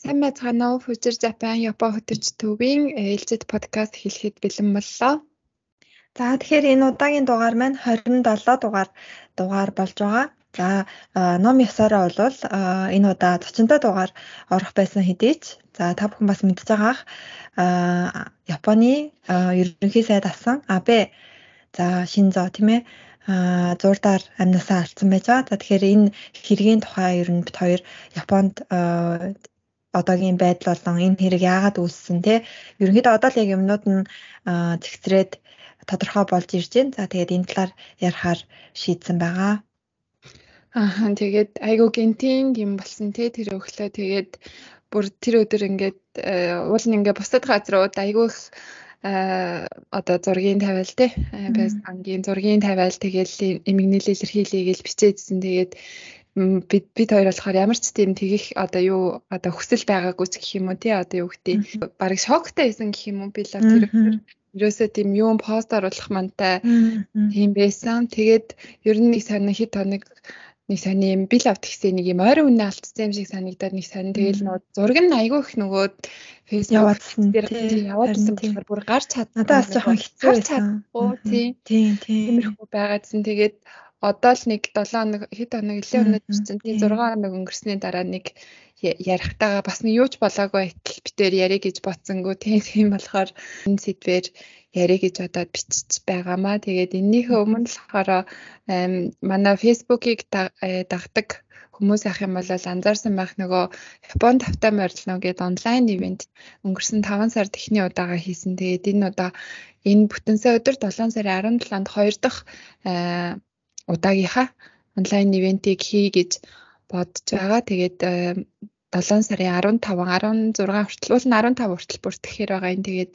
Сайн байцгаана уу? Future Japan Япон хөтөч төвийн ээлжид подкаст хэлэхэд бэлэн боллоо. За тэгэхээр энэ удаагийн дугаар маань 27 дугаар дугаар болж байгаа. За ном ясаараа бол энэ удаа 40 дугаар орох байсан хэдий ч за та бүхэн бас мэдж байгаах Японы ерөнхий сайд асан Абе за Шинзо тийм ээ зурдаар амнасаа алдсан байж байгаа. За тэгэхээр энэ хэргийн тухай ер нь бит хоёр Японд одоогийн байдал болон энэ хэрэг яагаад үүссэн те ерөнхийдөө одоо л яг юмнууд нь зэгцрээд тодорхой болж ирж байна. За тэгээд энэ талаар ярихаар шийдсэн байгаа. Аа тэгээд айгуу гинтийн юм болсон те тэр өглөө тэгээд бүр тэр өдөр ингээд уул нь ингээд бусад газрууд айгуу их одоо зургийн тавиал те ангийн зургийн тавиал тэгэл эмгэнэл илэрхийлье гэж бичээдсэн тэгээд бид бид хоёр болохоор ямар ч тийм тэгэх одоо юу одоо хүсэл байгаагүй ч гэх юм уу тий одоо юу гэдэг бараг шоктой байсан гэх юм уу би л тэр ерөөсөө тийм юм пост оруулах мантай тийм байсан. Тэгээд ер нь нэг сайн хит тоног нэг сайн юм бил авт гэсэн нэг юм ойрын үнэ алдсан юм шиг санагдаад нэг сайн тэгэл нөө зураг нь айгүй их нөгөө фэйсбુક дээр яваадсан болохоор бүр гарч чадна. Надаас жоохон хэцүү байсан. Тийм тийм. Тиймэрхүү байгаадсэн. Тэгээд одоо л нэг 7 хоног хэд хоног нэлээд өнөд ирсэн. Тийм 6 хоног өнгөрсний дараа нэг ярихтаага бас нэг юуч болоогүй байтал битээр яриа гэж бодсонгүй тийм болохоор энэ сэдвэр яриа гэж бодоод бичиж байгаамаа. Тэгээд эннийхээ өмнө л болохоор манай фэйсбુકийг э, дагдаг хүмүүс ах юм бол анзаарсан байх нөгөө Япон тавтай морилно гэдэг онлайн ивент өнгөрсөн 5 сард эхний удаага хийсэн. Тэгээд энэ удаа энэ бүтэн сая өдөр 7 сарын 17-нд 2 дахь э, удаагийнхаа онлайн ивентийг хий гэж бодож байгаа. Тэгээд 7 сарын 15 16 хүртэл уул нь 15 хүртэл бүртгэхээр байгаа юм. Тэгээд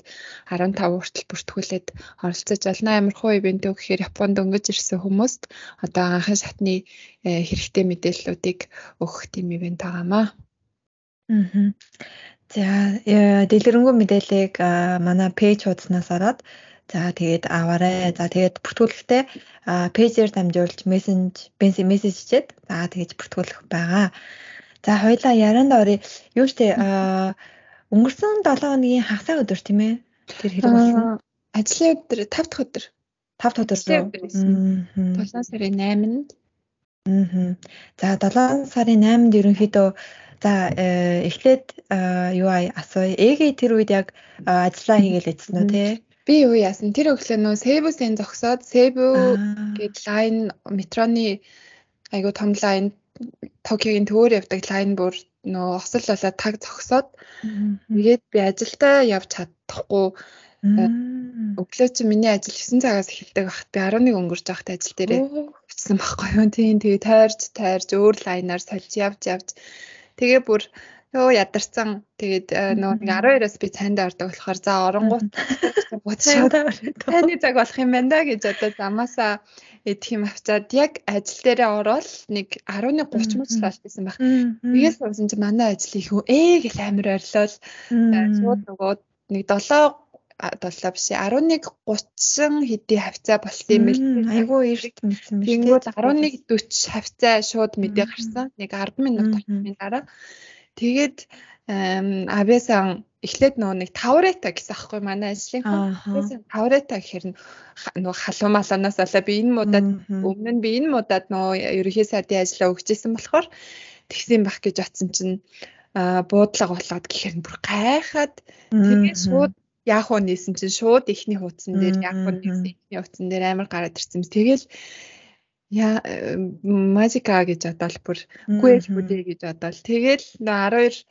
15 хүртэл бүртгүүлээд оролцож болно. Амар хуу ивент үү гэхээр Японд өнгөж ирсэн хүмүүст одоо анхны шатны э, хэрэгтэй мэдээллүүдийг өгөх тийм ивент байгаамаа. Аа. За э, дэлгэрэнгүй мэдээллийг манай пэйж хуудаснаас ороод За тэгээд аваарай. За тэгээд бүртгүүлэхдээ пэйжээр дамжуулж мессенж мессежчээд за тэгэж бүртгүүлэх байгаа. За хоёлаа ярианд орё. Юу штэ өнгөрсөн 7 хоногийн хагасаа өдөр тийм ээ. Тэр хэрэг болсон. Ажлын өдөр 5 дахь өдөр. 5 дахь өдөр. 7 сарын 8-нд. Аа. За 7 сарын 8-нд ерөнхийдөө за э, эхлээд юу асууя. Эгээ тэр үед яг ажиллаа хийгээл эцсэн үү те? Би юу яасан? Тэр өглөө нөө Себүсийн зогсоод Себү гээд лайн метроны айгу том лайн Токиогийн төвөөр явдаг лайн бүр нөө осол болоод таг зогсоод тэгээд би ажилдаа явж чадахгүй. Өглөө чи миний ажил 9 цагаас эхэлдэг багт би 11 өнгөрч байхад ажил дээрээ очсон байхгүй юу. Тийм тэгээ тайрж тайрж өөр лайнаар сольж явж явж. Тэгээ бүр Йоо ядарсан. Тэгээд э, нөгөө нэг 12-оос би цайнд ордог болохоор за оронгууд. Таны цаг болох юм байна да гэж одоо замаасаа идэх юм авчаад яг ажил дээрээ ороод нэг 11:30 мөч талсан байх. Тэгээс суусан чи манай ажил их ээ гэл амир ойрлол шууд нөгөө нэг 7 долоо биш 11:30 хэдий хавцаа болсон юм бэл. Айгуу эрт мэдсэн биш. Тэнгүүд 11:40 хавцаа шууд мэдээ гарсан. Нэг 10 минут болсны дараа Тэгээд авьяасан эхлээд нөгөө нэг таврета гэсэн аахгүй манай ажлынхаа таврета гэхэр нөгөө халуун маланаас болоо би энэ муудад өмнө нь би энэ муудад нөгөө ерөнхий сайдын ажиллаа өгчээсэн болохоор тэгсэн байх гэж утсан чинь буудлага болоод гэхэр бүр гайхаад тэгээд шууд яах вэ нээсэн чинь шууд ихний хуудсан дээр яах вэ нээсэн ихний хуудсан дээр амар гараад ирсэн. Тэгэл Яа мажика гэж бодоод бүр. Гүйл бүдээ гэж бодоод тэгэл 12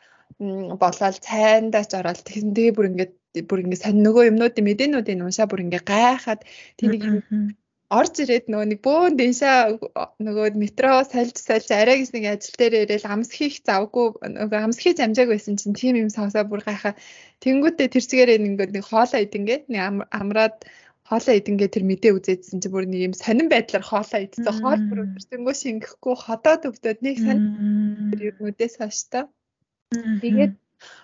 болоод цайндаач ороод тэгээ бүр ингээд бүр ингээд сонь нөгөө юмнуудын мэдээнүүдийн уншаа бүр ингээд гайхаад тэнийг орж ирээд нөгөө нэг бөөн дэншаа нөгөө метро сальж сальж арай гэсэн нэг ажил дээр ирээл амс хийх завгүй нөгөө амс хийж амжааг байсан чинь тийм юм сонсоо бүр гайхаа. Тэнгүүтээ тэрцгээрээ ингээд нэг хоолоо идэнгээ нэг амраад хоолоо идэнгээ тэр мэдээ үзээдсэн чи бүр нэг юм сонирн байдлаар хоолоо идсэн. Хоол бүр өдөрсөнгөө шингэхгүй ходоод өгдөөд нэг сонир тэр юмудээс хойш та. Тэгээд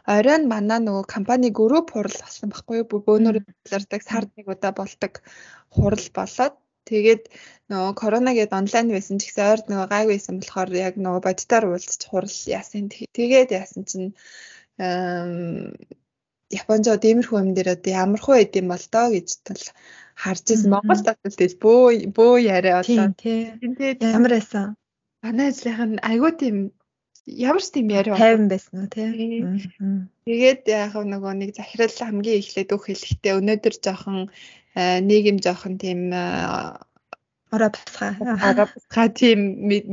оройн манай нөгөө компани групп хурал болсон байхгүй юу? Бөөнөр зардаг сард нэг удаа болдог хурал болоод тэгээд нөгөө корона гээд онлайн байсан ч гэсэн ойр нөгөө гайг байсан болохоор яг нөгөө бодитоор уулзч хурал яасан. Тэгээд яасан чинь Японжод иймэрхүү юм дээр одоо ямар хөө эд юм бол доо гэж тал харж ирсэн. Монгол татал тэгэл бөө бөө яриа одоо тийм ямар байсан. Манай ажлынх нь айгүй тийм ямар ч тийм яриа тайван байсан уу тий. Тэгээд яг нөгөө нэг захирал хамгийн эхлээд үг хэлэхдээ өнөөдөр жоохон нийгэм жоохон тийм арабсга арабсга тийм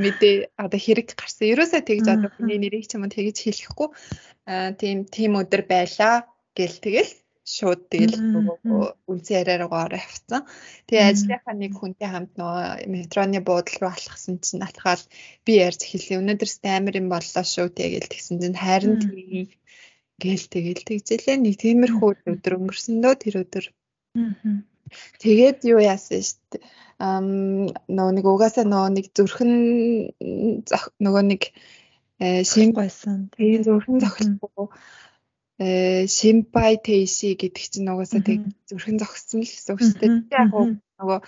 мэдээ одоо хэрэг гарсан. Ерөөсөө тэгж одоо хүний нэрийг ч юм уу тэгж хэлэхгүй. Тийм тийм өдөр байлаа гэл тэгэл шууд тэгэл үнцэн яриараагаа орой авцсан. Тэгээ ажлынхаа нэг хүнтэй хамт нөгөө метроны буудлын руу алхсан чинь алхаал би ярьж хэлээ. Өнөөдөр амар юм боллоо шүү тэгэл тэгсэн чинь харин гэл тэгэл тэгжэлээ нэг тиймэрхүү өдөр өнгөрсөн дөө тэр өдөр. Тэгээд юу яасан шүү дээ. Ам нөгөө нэг угаасаа нөгөө нэг зүрхэн нөгөө нэг э, шин байсан. Тэгээд зүрхэн зохилгүй Симпай Тэйси гэдэг чинь угаасаа тэг зүрхэн зогссон л гэсэн үг шүү дээ. Яг нөгөө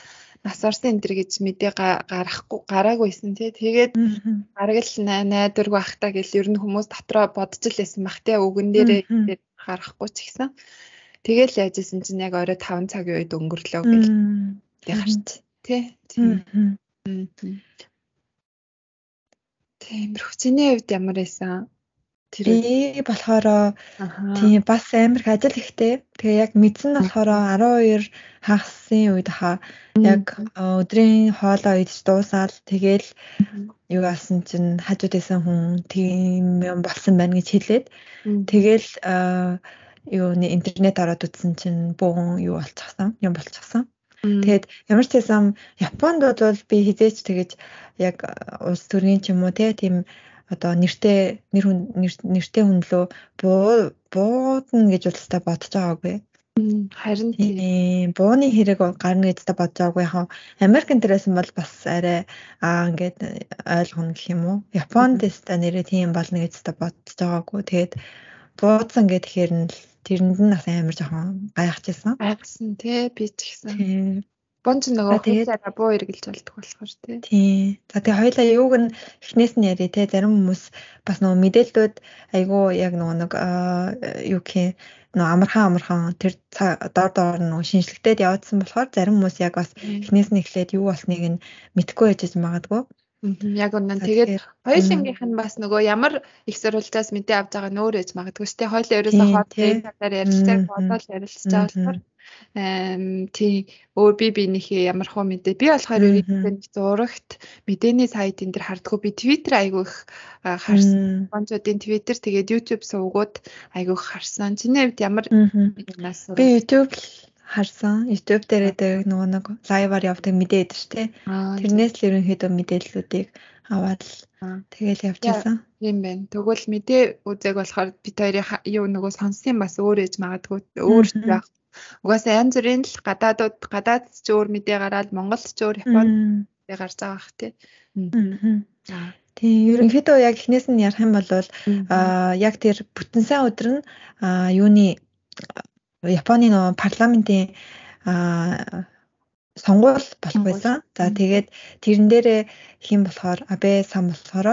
нас орсон энэ төр гэж мэдээ гарахгүй гараагүйсэн тий. Тэгээд гаргал найдварг бахта гэл ер нь хүмүүс дотроо бодож л байсан бах тий. Үгэн дээрээ гарахгүй ч гэсэн. Тэгэл яажсэн чинь яг орой 5 цагийн үед өнгөрлөө гэл. Тэг гарч тий. Тийм. Тиймэрхүү. Чиний хувьд ямар байсан? Би болохоор тийм бас амар их ажил ихтэй. Тэгээ яг мэдсэн болохоор 12 хагасын үед хаа яг өдрийн хоолоо идэж дуусаад тэгэл юу асан чинь хажууд исэн хүн тийм юм болсон байна гэж хэлээд. Тэгэл юу интернет ороод үзсэн чинь бөөн юу болчихсон юм болчихсон. Тэгээд ямар ч байсан Японд бол би хизээч тэгэж яг улс төрийн ч юм уу тийм одоо нэртэй нэр нэртэй хүн лөө буудна гэж удалтай бодож байгаагүй. Харин тийм бууны хэрэг гарна гэж та бодож байгаагүй яхаа Америк интерес бол бас арай аа ингээд ойлгоно гэх юм уу. Японд теста нэрээ тийм болно гэж та бодож байгаагүй. Тэгээд буудсан гэхээр нь тэрэнд нь бас амар жоохон гайхажсэн. Гайхсан тий би ч гэсэн. Бонч нөгөө тэгээд буу эргэлж болдог болохоор тий. Тий. За тэгээ хоёлаа юуг нь эхнээс нь яри тий зарим хүмүүс бас нөгөө мэдээллүүд айгүй яг нөгөө нэг юу гэх нөгөө амархан амархан тэр дор доор нөгөө шинжлэхтэд явагдсан болохоор зарим хүмүүс яг бас эхнээс нь эхлээд юу болсныг нь мэдэхгүй байж магадгүй. Яг үнэн. Тэгээд хоёулынгийнх нь бас нөгөө ямар их сурвалжаас мэдээ авч байгаа нөөр ээж магадгүй ч тий хоёул ерөөсөө хоол талаар ярилцдаг бодол ярилцж байгаа болохоор тий өө би бинийхээ ямар хөө мэдээ. Би болохоор ерөнхийдөө зурагт мэдээний сайт энэ дэр хардггүй. Би твиттер айгүй их харсан. Гонцодын твиттер тэгээд youtube сувгууд айгүй их харсан. Чиний хувьд ямар юмнаас би youtube харсан. Youtube дээрээ нөгөө нэг лайваар явдаг мэдээ идэж тий. Тэрнээс л ерөнхийдөө мэдээллүүдийг аваад тэгэл явчихсан. Тийм байна. Тэгвэл мэдээ үзэг болохоор бид хоёрын юу нөгөө сонссон бас өөр ээж магадгүй. Өөр байх Угаасаа янз бүрийн л гадаадууд гадаад ч өөр мэдээ гараад Монголд ч өөр Японд гарч байгаа бах тий. Тийм ерөнхийдөө яг эхнээс нь ярих юм бол аа яг тэр бүтэн сайн өдөр нь аа юуны Японы нөгөө парламентын аа сонгуул болох байсан. За тэгээд тэрэн дээрээ хэм болохоор Абе сан болохоор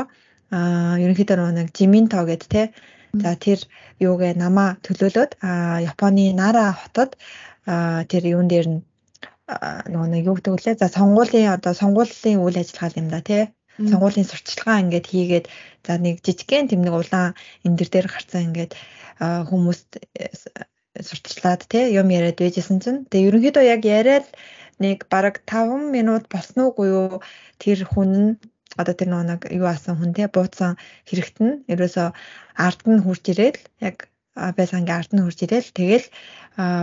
аа ерөнхийдөө нэг Жиминто гэдэг те За тэр юугээ намаа төлөөлөөд Японы Нара хотод тэр юун дээр нь нөгөө нэг юу гэдэг вүлээ за сонгуулийн одоо сонгуулийн үйл ажиллагаа юм да тий. Сонгуулийн сурталчилгаа ингээд хийгээд за нэг жижигхэн тэм нэг улаан эндэр дээр гарцсан ингээд хүмүүст э, сурталчлаад тий юм яриад байжсэн чинь. Тэгээ ерөнхийдөө яг яриад нэг бараг 5 минут болсноогүй юу тэр хүн нь одоо тэр нэг юу асан хүн те бууцсан хэрэгт нь ерөөсөө ард нь хурж ирээл яг байсангийн ард нь хурж ирээл тэгэл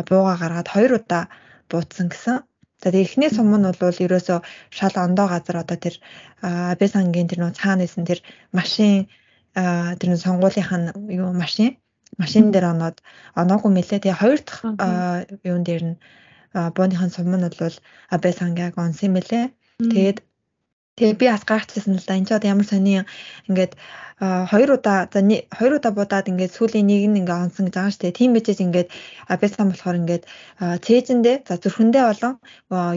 бууга гаргаад хоёр удаа бууцсан гэсэн. За тэгээ эхний сум нь бол ерөөсөө шал ондоо газар одоо тэр Абэсангийн тэр нөө цаана исэн тэр машин тэр нөө сонгуулийнхаа юу машин машин дээр оноод оноогүй мэлээ. Тэгээ хоёр дахь юун дээр нь бууныхан сум нь бол Абэсангийг онсон мэлээ. Тэгээд Тэгээ би бас гайхчихсан л да. Энд ч одоо ямар сони ингээд хоёр удаа за хоёр удаа будаад ингээд сүүлийн нэг нь ингээд онсон гэж байгаа дээ. Тийм бичээж ингээд бэсан болохоор ингээд цээжэндээ за зүрхэндээ болон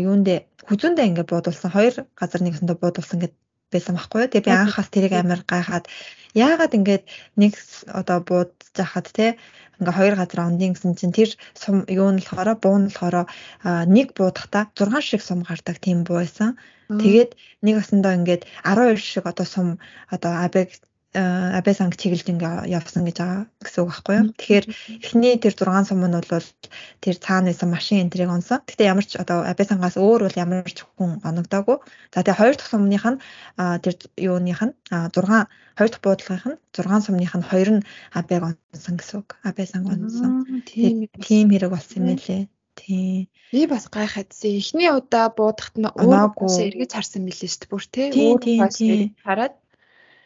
юундээ хүзүүндээ ингээд буудулсан хоёр газар нэгэсэндээ буудулсан гэд байсан байхгүй юу. Тэгээ би анхаас тэрийг амар гайхаад яагаад ингээд нэг одоо буудаж хахад те ингээ хоёр газар ондын гэсэн чинь тэр сум юу нь болохоор буу нь болохоор нэг буудахта 6 шиг сум гардаг тийм буу байсан. Тэгээд нэг осондоо ингээд 12 шиг одоо сум одоо абег абесанг чиглэж ингээ явсан гэж байгаа гэсэн үг байхгүй юу. Тэгэхээр эхний тэр 6 сум нь бол тэр цаана байсан машин энтрийг онсон. Гэхдээ ямар ч одоо абесангаас өөр бол ямар ч хүн оногдоогүй. За тэгээ хоёр дахь сумных нь тэр юуных нь 6 хоёр дахь буудлынх нь 6 сумных нь хоёр нь абег онсон гэсэн үг. Абесанг онсон. Тийм хэрэг болсон юм лээ. Тийм. Би бас гайхадсан. Эхний удаа буудахт нь өөрөө эргэж харсан мэлээ шүү дээ бүр тий. Өөр хараад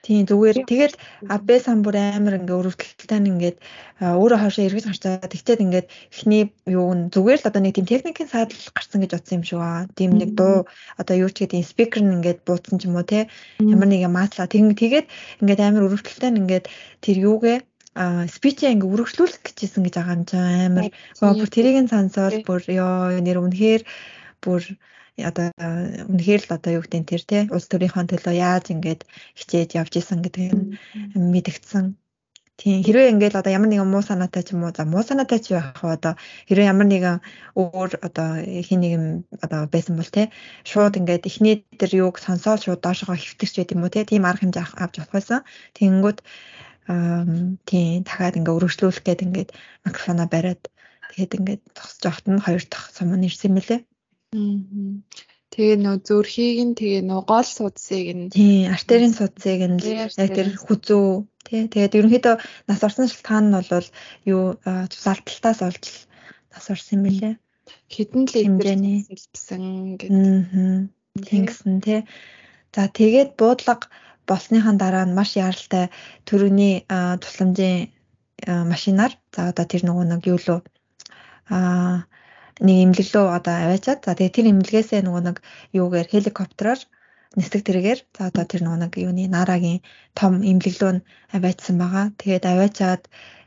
Тийм зүгээр. Тэгэл абэ сан бүр амар ингээ өрөвдөлттэй ингээд өөрөө хоошоо эргэж гарчаа тэгчээд ингээд эхний юу н зүгээр л одоо нэг тийм техникийн сайдл гарсан гэж бодсон юм шиг аа. Тийм нэг дуу одоо юу ч гэдэг спикер нь ингээд буудсан ч юм уу те. Ямар нэг маасла тэг тэгээд ингээд амар өрөвдөлттэй ингээд тэр юугээ а спичээ ингээ үргэлжлүүлэх гэжсэн гэж байгаа юм чинь амар бүр тэрийг нь сонсоод бүр ёо нэр үнэхээр бүр одоо үнэхээр л одоо юу гэдэг тэр тий улс төрийнхөө төлөө яаж ингээд хичээж явж исэн гэдэг нь мэдгдсэн. Тийм хэрвээ ингээд одоо ямар нэгэн муу санаатай ч юм уу за муу санаатай ч байх уу одоо хэрвээ ямар нэгэн өөр одоо хин нэгэн одоо байсан бол те шууд ингээд эхний тэр юуг сонсоод шууд доошоо хөвтөрч байт юм уу те тийм арга хэмжээ авч авах байсан. Тэнгүүд тийм дахиад ингээд өргөжлүүлэх гээд ингээд микрофоноо бариад тэгээд ингээд зогсож явахт нь хоёр дахь сум нь ирсэн мөлий. Тэгээ нөө зүрхийг нь тэгээ нөө гол судсыг нь. Тий артерийн судсыг нь яг тэр хүзүү. Тий тэгээд ерөнхийдөө нас орсон шалтгаан нь бол юу цусалталтаас олж нас орсон юм билээ. Хідэн литрний сэлбсэн гэдэг. Тэнгсэн тий. За тэгээд буудлага болсныхан дараа нь маш яралтай төрөний тусламжийн машинаар за одоо тэр нөгөө нэг юу лөө аа нэг имлэглөө одоо аваачаад за тэгээ тэр имлэгээсээ нөгөө нэг юугаар хеликоптероор нисдэг тэргээр за одоо тэр нөгөө нэг юуны нарагийн том имлэглөө нь аваачсан байгаа. Тэгээд аваачаад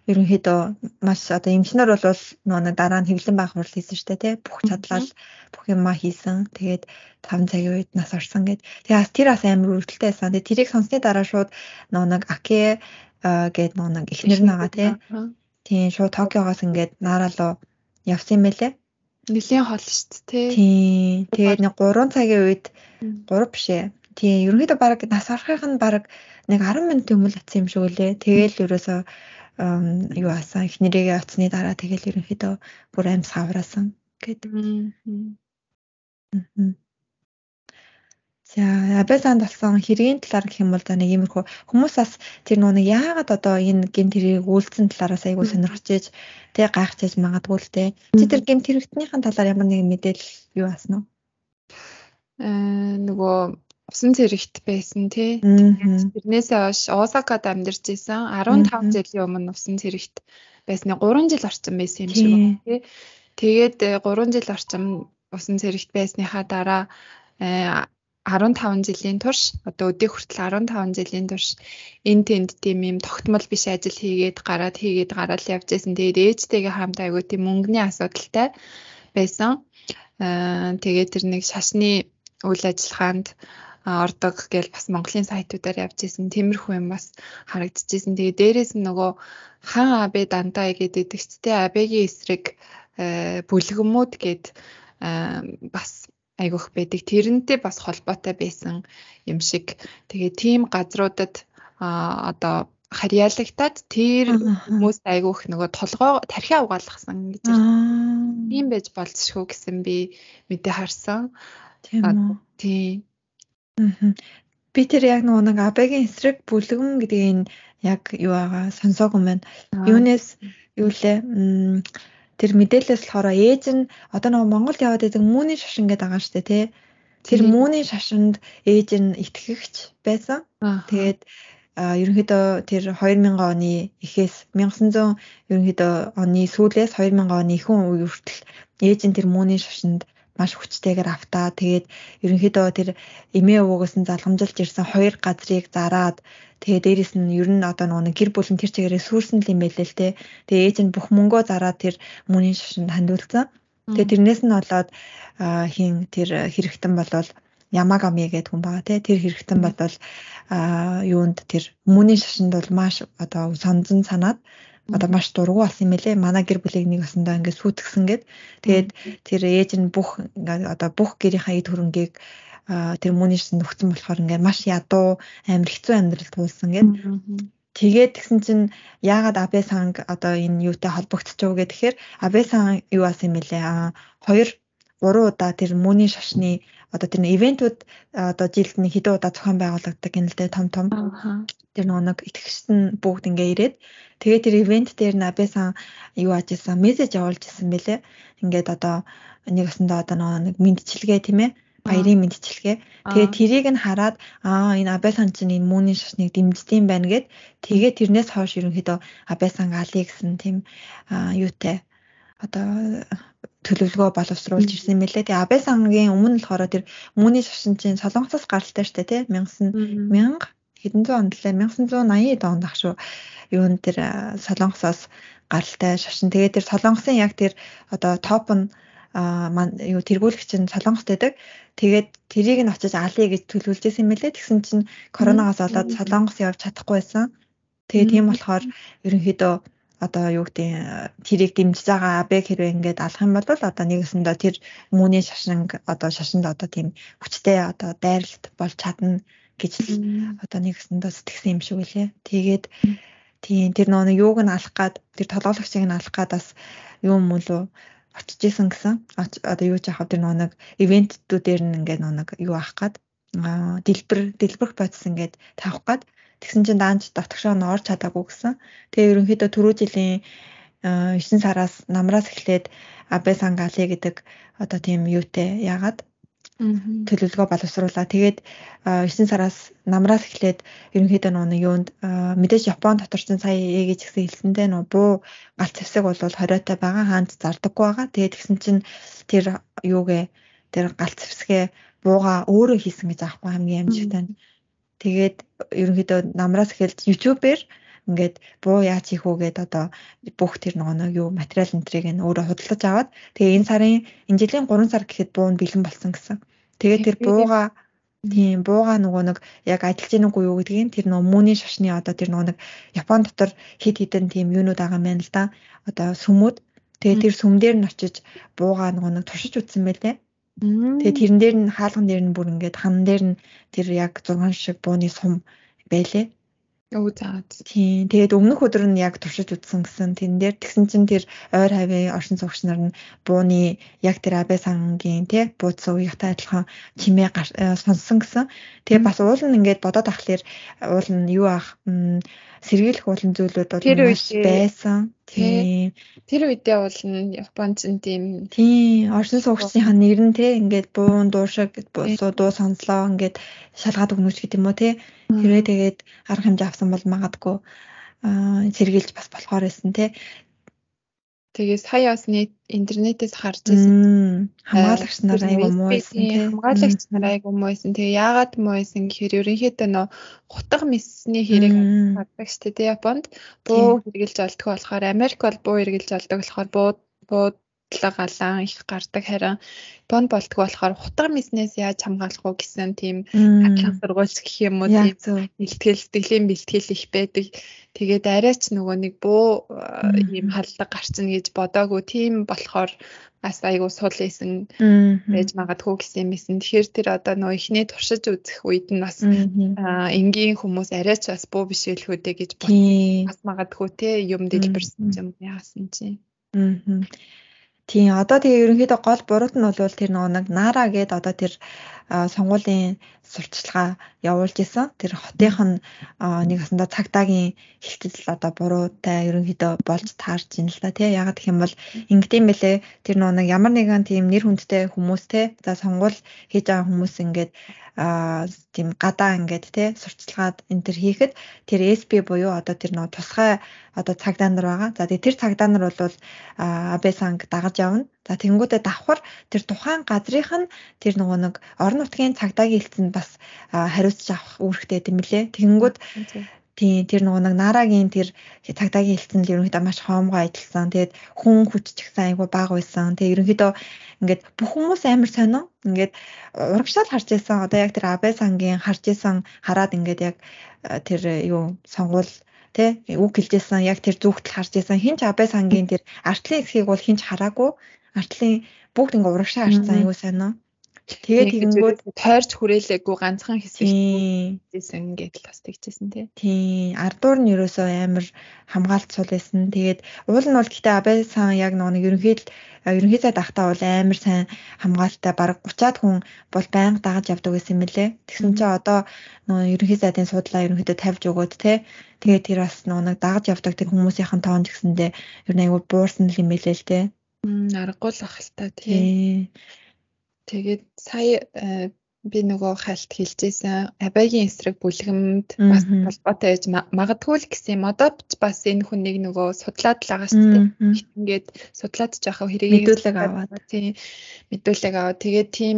ерөнхийдөө маш одоо эмчнэр бол нөгөө дараа нь хэвлэн байх хурал хийсэн штэ тий бүх чадлал бүх юмаа хийсэн. Тэгээд 5 цагийн үед нас орсон гэд. Тэгээд тэр бас амар үргэлжлэлтэй байсан. Тэгээд тэрийг сонсны дараа шууд нөгөө нэг Аке гээд нөгөө нэг ихнэр нагаа тий. Тийм шууд Токиогоос ингээд нараа явсан юм байлээ. Нилийн хол шүү дээ тий. Тийм. Тэгээд нэг 3 цагийн үед 3 биш ээ. Тийм. Ерөнхийдөө баг нас орохын нь баг нэг 10 минутын өмнө атсан юм шиг үлээ. Тэгээл ерөөсөө юу аасан их нэрээ оцсны дараа тэгэл ерөнхийдөө бүр аим савраасан гэдэг. Аа. За абязанд болсон хэргийн талаар гэх юм бол за нэг иймэрхүү хүмүүс бас тэр нүг яагаад одоо энэ гемт хэргийг үйлцэн талаараас айгүй сонирхож ээж тэг гайхчихж магадгүй л те. Чи тэр гемт хэрэгтнийхэн талаар ямар нэгэн мэдээлэл юу аасан уу? Аа нөгөө усан цэрэгт байсан тий. Тэрнээсээ хойш Осакад амьдарч исэн 15 жилийн өмнө усан цэрэгт байсны 3 жил орчим байсан юм шиг байна тий. Тэгээд 3 жил орчим усан цэрэгт байсныхаа дараа 15 жилийн турш одоо өдөө хүртэл 15 жилийн турш энэ тэнд тийм юм тогтмол биш ажил хийгээд гараад хийгээд гараад явж байсан. Тэгээд ээжтэйгээ хамт айгуу тийм мөнгөний асуудалтай байсан. Аа тэгээд тэр нэг шашны үйл ажиллагаанд ордог гэж бас Монголын сайтуудаар явж исэн тиймэрхүү юм бас харагдчихсэн. Тэгээ дээрэс нь нөгөө хан абэ дандаа гэдэг тэгчтэй абегийн эсрэг бүлгэмүүд гээд бас айгүйх байдаг. Тэрнтэй бас холбоотой байсан юм шиг. Тэгээ тийм газруудад а одоо харьяалагтаад тэр хүмүүс айгүйх нөгөө толгой тархиа угаалгасан гэж. Тийм байж болцшгүй гэсэн би мэдээ харсан. Тийм. Тийм. Би тэр яг нөгөө нэг абегийн эсрэг бүлгэн гэдгийг яг юу байгаа сонсоогүй юм байна. Юунес юу лээ? Тэр мэдээлэлээс болохоор ээж нь одоо нөгөө Монголд яваад байдаг мууны шашин гэдэг байгаа шүү дээ тий. Тэр мууны шашинд ээж нь итгэгч байсан. Тэгээд ерөнхийдөө тэр 2000 оны эхээс 1900 ерөнхийдөө оны сүүлээс 2000 оны ихэнх үе хүртэл ээж нь тэр мууны шашинд маш хүчтэйгээр автаа. Тэгээд ерөнхийдөө тэр эмээ өвгөөс нь залгамжилж ирсэн хоёр газрыг зараад тэгээ дээрэс нь ер нь одоо нөгөө гэр бүл нь тэр чигээрээ сүрсэн л юм байлээ л те. Тэгээ ээж нь бүх мөнгөө зараад тэр мөний шашинд хандуулсан. Тэгээ тэрнээс нь болоод хин тэр хэрэгтэн болвол Ямагами гэдэг хүн байгаа тий. Тэр хэрэгтэн а юунд тэр хүмүүний шашинд бол маш одоо сонзон санаад одоо маш дургу болсон юм элэ. Манай гэр бүлийг нэг басандаа ингээд сүйтгэсэн гэд. Тэгээд тэр ээж нь бүх одоо бүх гэрийнхаа эд хөрөнгийг тэр мөнийсэн нөхцөн болохоор ингээд маш ядуу амир хэцүү амьдрал туулсан гэд. Тэгээд тэгсэн чинь яагаад Абе санг одоо энэ юутай холбогдчихв гэхээр Абе сан юу асан юм бэлээ. А хоёр гурван удаа тэр мөний шашны одоо тэр ивентүүд одоо жилд нэг хэдэн удаа зохион байгуулагддаг юм л дээ том том. Тэр нэг итгэгчд нь бүгд ингээ ирээд тэгээ тэр ивент дээр Абе сан юу аажсан мессеж явуулж исэн бэлээ. Ингээд одоо нэг өсөндөө одоо нэг мэдчилгээ тийм ээ баярын мэдчилгээ. Тэгээ тэрийг нь хараад аа энэ Абесан чинь энэ мууны шашныг дэмждэм байна гэд тэгээ тэрнээс хойш ерөнхийдөө Абесан Али гэсэн тийм юутай одоо төлөвлөгөө боловсруулж ирсэн мэлээ. Тэгээ Абесангийн өмнө болохоор тэр мууны шашин чинь Солонгосоос гаралтай штэ тий 1000 хэдэн зуун онд лээ 1980 онд ах шүү. Юун тэр Солонгосоос гаралтай шашин. Тэгээ тэр Солонгосын яг тэр одоо топ нь а юу тэргүүлэгч нь солонгост байдаг. Тэгээд тэрийг нь очиж алъя гэж төлөвлөж исэн мэлээ. Тэгсэн чинь коронавигоос болоод солонгос явж чадахгүй байсан. Тэгээд тийм болохоор ерөнхийдөө одоо юу гэдэг тэрийг дэмжиж байгаа абэг хэрэг ингээд алах юм бол одоо нэгэсэндээ тэр мөний шашин одоо шашинд одоо тийм хүчтэй одоо дайралт болж чадна гэж одоо нэгэсэндээ сэтгэсэн юм шиг үлээ. Тэгээд тийм тэр нөгөө юуг нь алах гад тэр толгойлогчийг нь алах гад бас юм мөлөө очиж исэн гэсэн. Одоо юу ч яхав тэр нэг ивентүүдээр нь ингээд нэг юу авах гад дэлбэр дэлбэрх процесс ингээд тавих гад тэгсэн чинь даанч дотгошоо нь орж чадаагүй гэсэн. Тэгээ ерөнхийдөө түрүү жилийн 9 сараас намраас эхлээд Абе Сангали гэдэг одоо тийм юутэй яагаад төлөвлөгөө боловсруулаа. Тэгээд 9 сараас намраас эхлээд ерөнхийдөө нөгөө юунд мэдээж Япон дотор ч сая ээгээ ч гэсэн хэлсэндээ нөгөө буу галт зэвсэг бол 20-той байгаа хаанд зардаггүй байгаа. Тэгээд тэгсэн чинь тэр юугээ тэр галт зэвсгээ бууга өөрөө хийсэн гэж аахгүй хамгийн амжилттай. Тэгээд ерөнхийдөө намраас эхэлж YouTube-ээр ингээд буу яаж хийх үү гэд одоо бүх тэр нөгөө юу материал энтрийг нь өөрөө худалдаж аваад тэгээ энэ сарын энэ жилийн 3 сар гэхэд буу нь бэлэн болсон гэсэн. Тэгээ тэр бууга тийм бууга нөгөө нэг яг ажиллаж гэнэ үгүй юу гэдгийг тэр нөгөө мөний шашны одоо тэр нөгөө нэг Япон дотор хит хитэн тийм юунууд байгаа юм байна л да. Одоо сүмүүд тэгээ тэр сүм дээр нь очиж бууга нөгөө нэг туршиж үтсэн байлээ. Тэгээ тэрэн дээр нь хаалган дээр нь бүр ингээд хан дээр нь тэр яг 6 шиг бууны сум байлээ. Өө заа. Тийм. Тэгээд өмнөх өдөр нь яг туршиж үзсэн гэсэн тэн дээр тэгсэн чинь тэр ойр хавийн оршин суугч нар нь бууны яг тэр абэ сангийн тий буудсан үеийнхтэй адилхан чимээ сонссон гэсэн. Тэгээ бас уул нь ингээд бодоод ахлаэр уул нь юу ах сэргийлэх уулын зүйлүүд бол байсан. Тийм. Тэр үедээ бол Японц нь тийм тийм оршин суугчдынхаа нэр нь те ингээд буун дуу шиг дуу сонслоо ингээд шалгаад өгнөч гэдэг юм уу те. Хэрвээ тэгээд арга хэмжээ авсан бол магадгүй аа сэргийлж бас болохоор байсан те. Тэгээ сая бас интернетээс харж байсан. Хамгаалагч нар айгу муу байсан тийм. Хамгаалагч нар айгу муу байсан. Тэгээ яагаад муу байсан гэхээр ерөнхийдөө нөө хутга мисний хэрэг хаддаг шүү дээ Японд. Буу хэрглэж олдгоо болохоор Америк бол буу хэрглэж олдог болохоор буу бууд галаан их гардаг харин бон болтгоо болохоор хутга миснээс яаж хамгаалах уу гэсэн тийм хатлах сургуульч гэх юм уу тийм бэлтгэл сэтгэлийн бэлтгэл их байдаг. Тэгээд арайч нөгөө нэг буу ийм халдлага гарцна гэж бодоагүй тийм болохоор бас айгу сул ийсэн байж магадгүй гэсэн юм байсан. Тэгэхээр тэр одоо нөгөө ихний туршиж үзэх үед нь бас энгийн хүмүүс арайч бас буу биш байлгүй гэж бодсон. Бас магадгүй те юм дэлбэрсэн юм яасан чинь. Аа. Тийм одоо тэгээ ерөнхийдөө гол бурууд нь бол тэр нөгөө нэг Нара гээд одоо тэр сонгуулийн сурталчилгаа явуулж исэн. Тэр хотынх нь нэг асанда цагдаагийн хилтэл одоо буруутай ерөнхийдөө болж таарч ин л та тий. Ягаад гэх юм бол ингэдэм бэлээ тэр нэг ямар нэгэн тийм нэр хүндтэй хүмүүс тий. За сонгуул хийж байгаа хүмүүс ингээд а тийм гадаа ингээд те сурталчилгаад энэ төр хийхэд тэр SP буюу одоо тэр нөө тусгай одоо цагдаа нар байгаа. За тэгээ тэр цагдаа нар бол Абесанг дагаж явна. За тэнгүүтээ давхар тэр тухайн газрынх нь тэр нөгөө нэг орон нутгийн цагдаагийн хэлцэнд бас хариуцж авах үүрэгтэй юм лээ. Тэнгүүд Тийм тэр нөгөө нэг нарагийн тэр цагдаагийн хэлсэн л ерөнхийдөө маш хоомгоо ажилласан. Тэгээд хүн хүч ч гэсэн айгүй бага байсан. Тэгээд ерөнхийдөө ингээд бүх хүмүүс амар сонио. Ингээд урагшаал харж исэн. Одоо яг тэр Абе сангийн харж исэн хараад ингээд яг тэр юу сонгуул тэ үг хэлжсэн яг тэр зүгтэл харж исэн. Хинч Абе сангийн тэр артлын хэсгийг бол хинч хараагүй. Артлын бүгд ингээд урагшаа харсан аюу сонио. Тэгээд тэгэнгүүт тойрч хүрээлээгүй ганцхан хэсэг хийсэн ингээд бас тэгчихсэн тий. Тийм. Ардуур нь ерөөсөө амар хамгаалт сул байсан. Тэгээд уул нь бол гэхдээ Абайсан яг нэг ерөнхийд ерөнхий зай дахтаа бол амар сайн хамгаалалттай баг 30-аад хүн бол байнга дагаж явдаг гэсэн юм лээ. Тэгсэн чинь одоо нөгөө ерөнхий зайдын суудлаа ерөнхийдөө тавьж өгөөд тий. Тэгээд тэр бас нөгөө нэг дагаж явдаг тэр хүмүүсийн тоон гэсэндээ ер нь аягүй буурсан юм лээ л тий. Аргагүй л ах л та тий. Тэгээд сая э, би нөгөө хальт хэлжсэн абигийн эсрэг бүлгэмд бас холбоотой байж магадгүй л гэсэн юм. Одоо бас энэ хүнийг нөгөө судлаад л байгаа шүү дээ. Ингээд судлаад жахав хэрэг мэдүүлэг аваад тийм мэдүүлэг аваад тэгээд тийм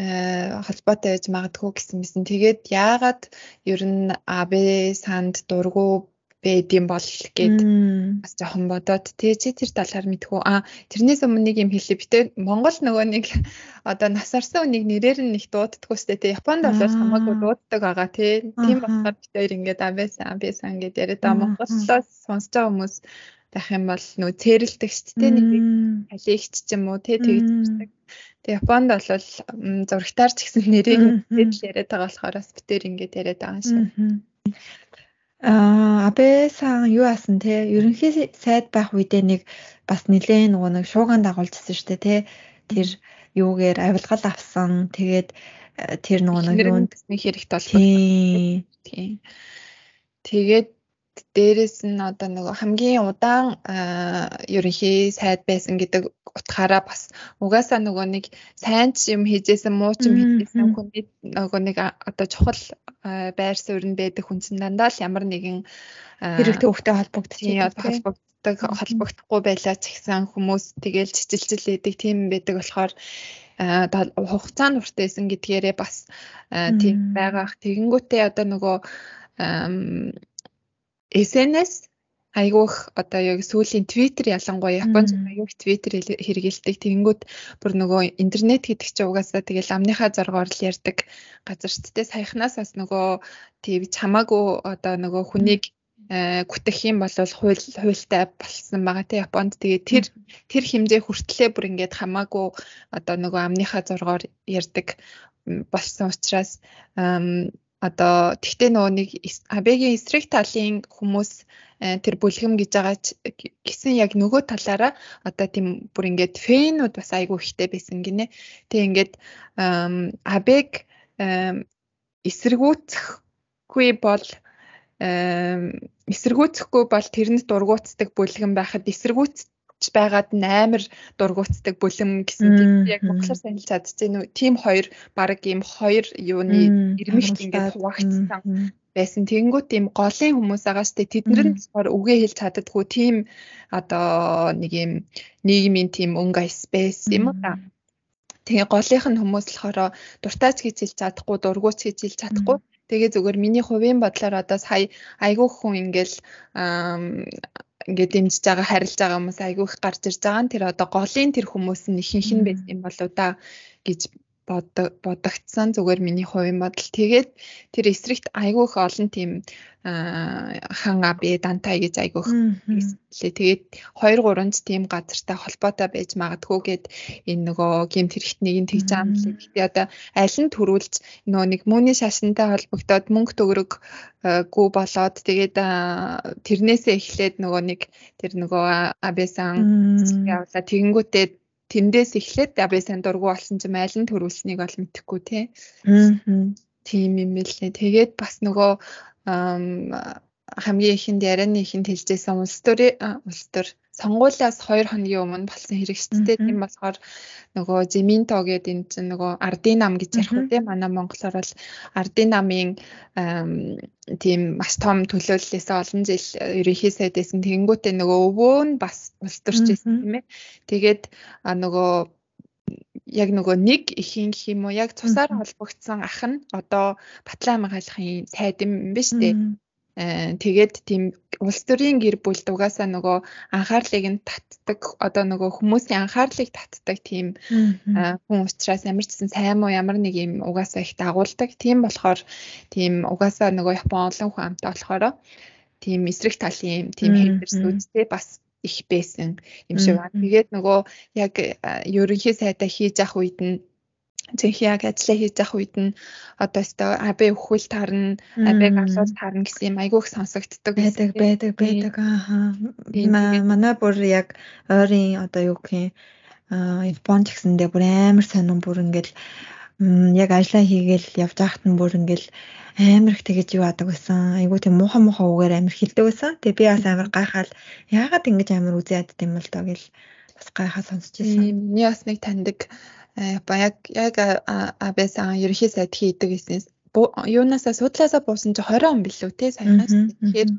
э, холбоотой байж магадгүй гэсэн мэсэн. Тэгээд яагаад ер нь АБ санд дургу байд юм бол гэд бас жоохон бодоод тий чи тэр талаар мэдхүү а тэрнээс өмнө нэг юм хэлээ битээ Монгол нөгөө нэг одоо нас орсон үнийг нэрээр нь их дууддаггүй сте тий. Японд бол хамаагүй дууддаг байгаа тий. Тийм болохоор битээр ингээд абэсан абэсан гэд яриад а Монголоос сонсож байгаа хүмүүс байх юм бол нөө цээрэлдэг шүү дээ нэг алигч ч юм уу тий тэгж ирдэг Тэг Японд бол зурагтаар ч гэсэн нэрийг тэгэл яриад байгаа болохоор бас битээр ингээд яриад байгаа юм шиг. Аа Абе сан юу асан те? Ерөнхий сайд байх үедээ нэг бас нилээн нөгөө нэг шуугаан дагуулжсэн шүү дээ те. Тэр юугээр авилгал авсан. Тэгээд э, тэр нөгөө нэг юунд нэг хэрэгт бол тийм тэгээд дээрэс нь одоо нөгөө хамгийн удаан ерөнхий сайд байсан гэдэг утгаараа бас угаасаа нөгөө нэг сайн ч юм хийжсэн муу ч юм хийжсэн хүний нөгөө нэг одоо чухал байр суурь нь байдаг хүн чинь дандаа л ямар нэгэн хэрэгтэй хөвгтэй холбогдчихсон холбогддог холбогдохгүй байлаа ч гэсэн хүмүүс тэгээл чичилжил байдаг тийм байдаг болохоор хугацаанд уртайсан гэдгээрээ бас тийм байгаах тэгэнгүүтээ одоо нөгөө SNS айгүйх одоо яг сүүлийн Twitter ялангуяа Японд айгүйх Twitter хэрэгэлдэг. Тэгэнгүүт бүр нөгөө интернет гэдэг чинь угаасаа тэгэл амныхаа зоргоор л ярьдаг газар ч тээ саяхнаас бас нөгөө тийм чамаагүй одоо нөгөө хүнийг гүтэх юм бол хууль хуультай болсон байгаа тийм Японд. Тэгээ тэр тэр хэмжээ хүртлээ бүр ингээд хамаагүй одоо нөгөө амныхаа зоргоор ярьдаг болсон учраас одоо тэгтээ нөгөө нэг Абегийн эсрэг талын хүмүүс э, тэр бүлгэм гэж байгаа гэсэн яг нөгөө талаараа одоо тийм бүр ингээд фэнүүд бас айгүй ихтэй байсан гинэ. Тэг ингээд Абег эсэргүүцэхгүй бол эсэргүүцэхгүй бол тэрэнд дургуутдаг бүлгэн байхад эсэргүүц байгаад амар дургуутдаг бүлэм гэсэн тийм яг монголоор сайн хэлж чадчихэв нүү тийм хоёр баг ийм хоёр юуны ирмэгт ингээд хуваагдсан байсан. Тэнгүүт тийм голын хүмүүс байгаа штэ. Тэднэр нь болохоор үгээ хэлж чаддаггүй тийм одоо нэг юм нийгмийн тийм өнгө спейс юм та. Тэгээ голынх нь хүмүүс болохоор дуртайч хэлж чадахгүй, дургуйч хэлж чадахгүй. Тэгээ зүгээр миний хувийн бодлоор одоо сая айгүй хүн ингээл ингээд дэмжиж байгаа харилж байгаа хүмүүс айгүй их гарч ирж байгаа нь тэр одоо голын тэр хүмүүс нь ихэнх нь байсан юм болоо да гэж бодогдсон зүгээр миний хувийн бодол. Тэгээд тэр эсрэгт айгүйх олон тийм хан аби дантай гэж айгүйх. Тэгээд 2 3-нд тийм газартай холбоотой байж магадгүй гэд энэ нөгөө гемт хэрэгтнийг нь тэгж лээ. Гэтэ одоо аль нь төрүүлж нөгөө нэг мөний шашинтай холбогдоод мөнгө төгрөг гүү болоод тэгээд тэрнээсээ эхлээд нөгөө нэг тэр нөгөө абисан явла тэгэнгүүтээ тэндээс эхлээд сайн дургу болсон ч айл нь төрүүлснийг бол мэдэхгүй тий. Тийм юм лээ. Тэгээд бас нөгөө хамгийн ихэнд ярианы ихэнд хэлжсэн улс төрийн улс төр сонгуулиас 2 хоногийн өмнө болсон хэрэг шүү дээ. Тийм болохоор нөгөө Зиминто гэдэг энэ чинь нөгөө Ардын нам гэж ярих үү те манай монголоор бол Ардын намын тийм маш том төлөөллөөс олон жил ерөнхий сайд байсан. Тэнгүүтээ нөгөө өвөө нь бас улс төрч байсан тийм ээ. Тэгээд нөгөө яг нөгөө нэг ихийн гэх юм уу яг цусаар холбогдсон ах нь одоо Батлан хамгаалахын сайд юм биш үү? Тэгээд тийм улс төрийн гэр бүлд угаасаа нөгөө анхаарлыг нь татдаг одоо нөгөө хүмүүсийн анхаарлыг татдаг тийм хүн учраас ямар ч гэсэн сайн муу ямар нэг юм угаасаа их дагуулдаг. Тийм болохоор тийм угаасаа нөгөө Япон олон хүн амтаа болохоор тийм эсрэг талын тийм хэмжээс үүдтэй бас их байсан юм шиг байна. Тэгээд нөгөө яг ерөнхий сайдаа хийж явах үед нь зөвхөн яг ажиллаа хийж явах үед нь одоо өстой абэ өхвөл тарна абэг авлал тарна гэсэн юм айгүйх сонсогддог байдаг байдаг байдаг аа манай бүр яг ойрын одоо юу гэх юм Японд гэсэндээ бүр амар сонирн бүр ингээл яг ажиллаа хийгээл явж байхад нь бүр ингээл амар их тэгэж юу адаг байсан. Айгуу тийм муухай муухай үгээр амар хилдэг байсан. Тэгээ би бас амар гайхаад яагаад ингэж амар үзээ ядд юм бол тоо гэл бас гайхаа сонсч байсан. Миний бас нэг таньдаг яг яг абэсан ерөнхий сайд хийдэг гэсэн. Юунасаа судлаасаа буусан чи 20 он билүү те саяхаас. Тэгэхээр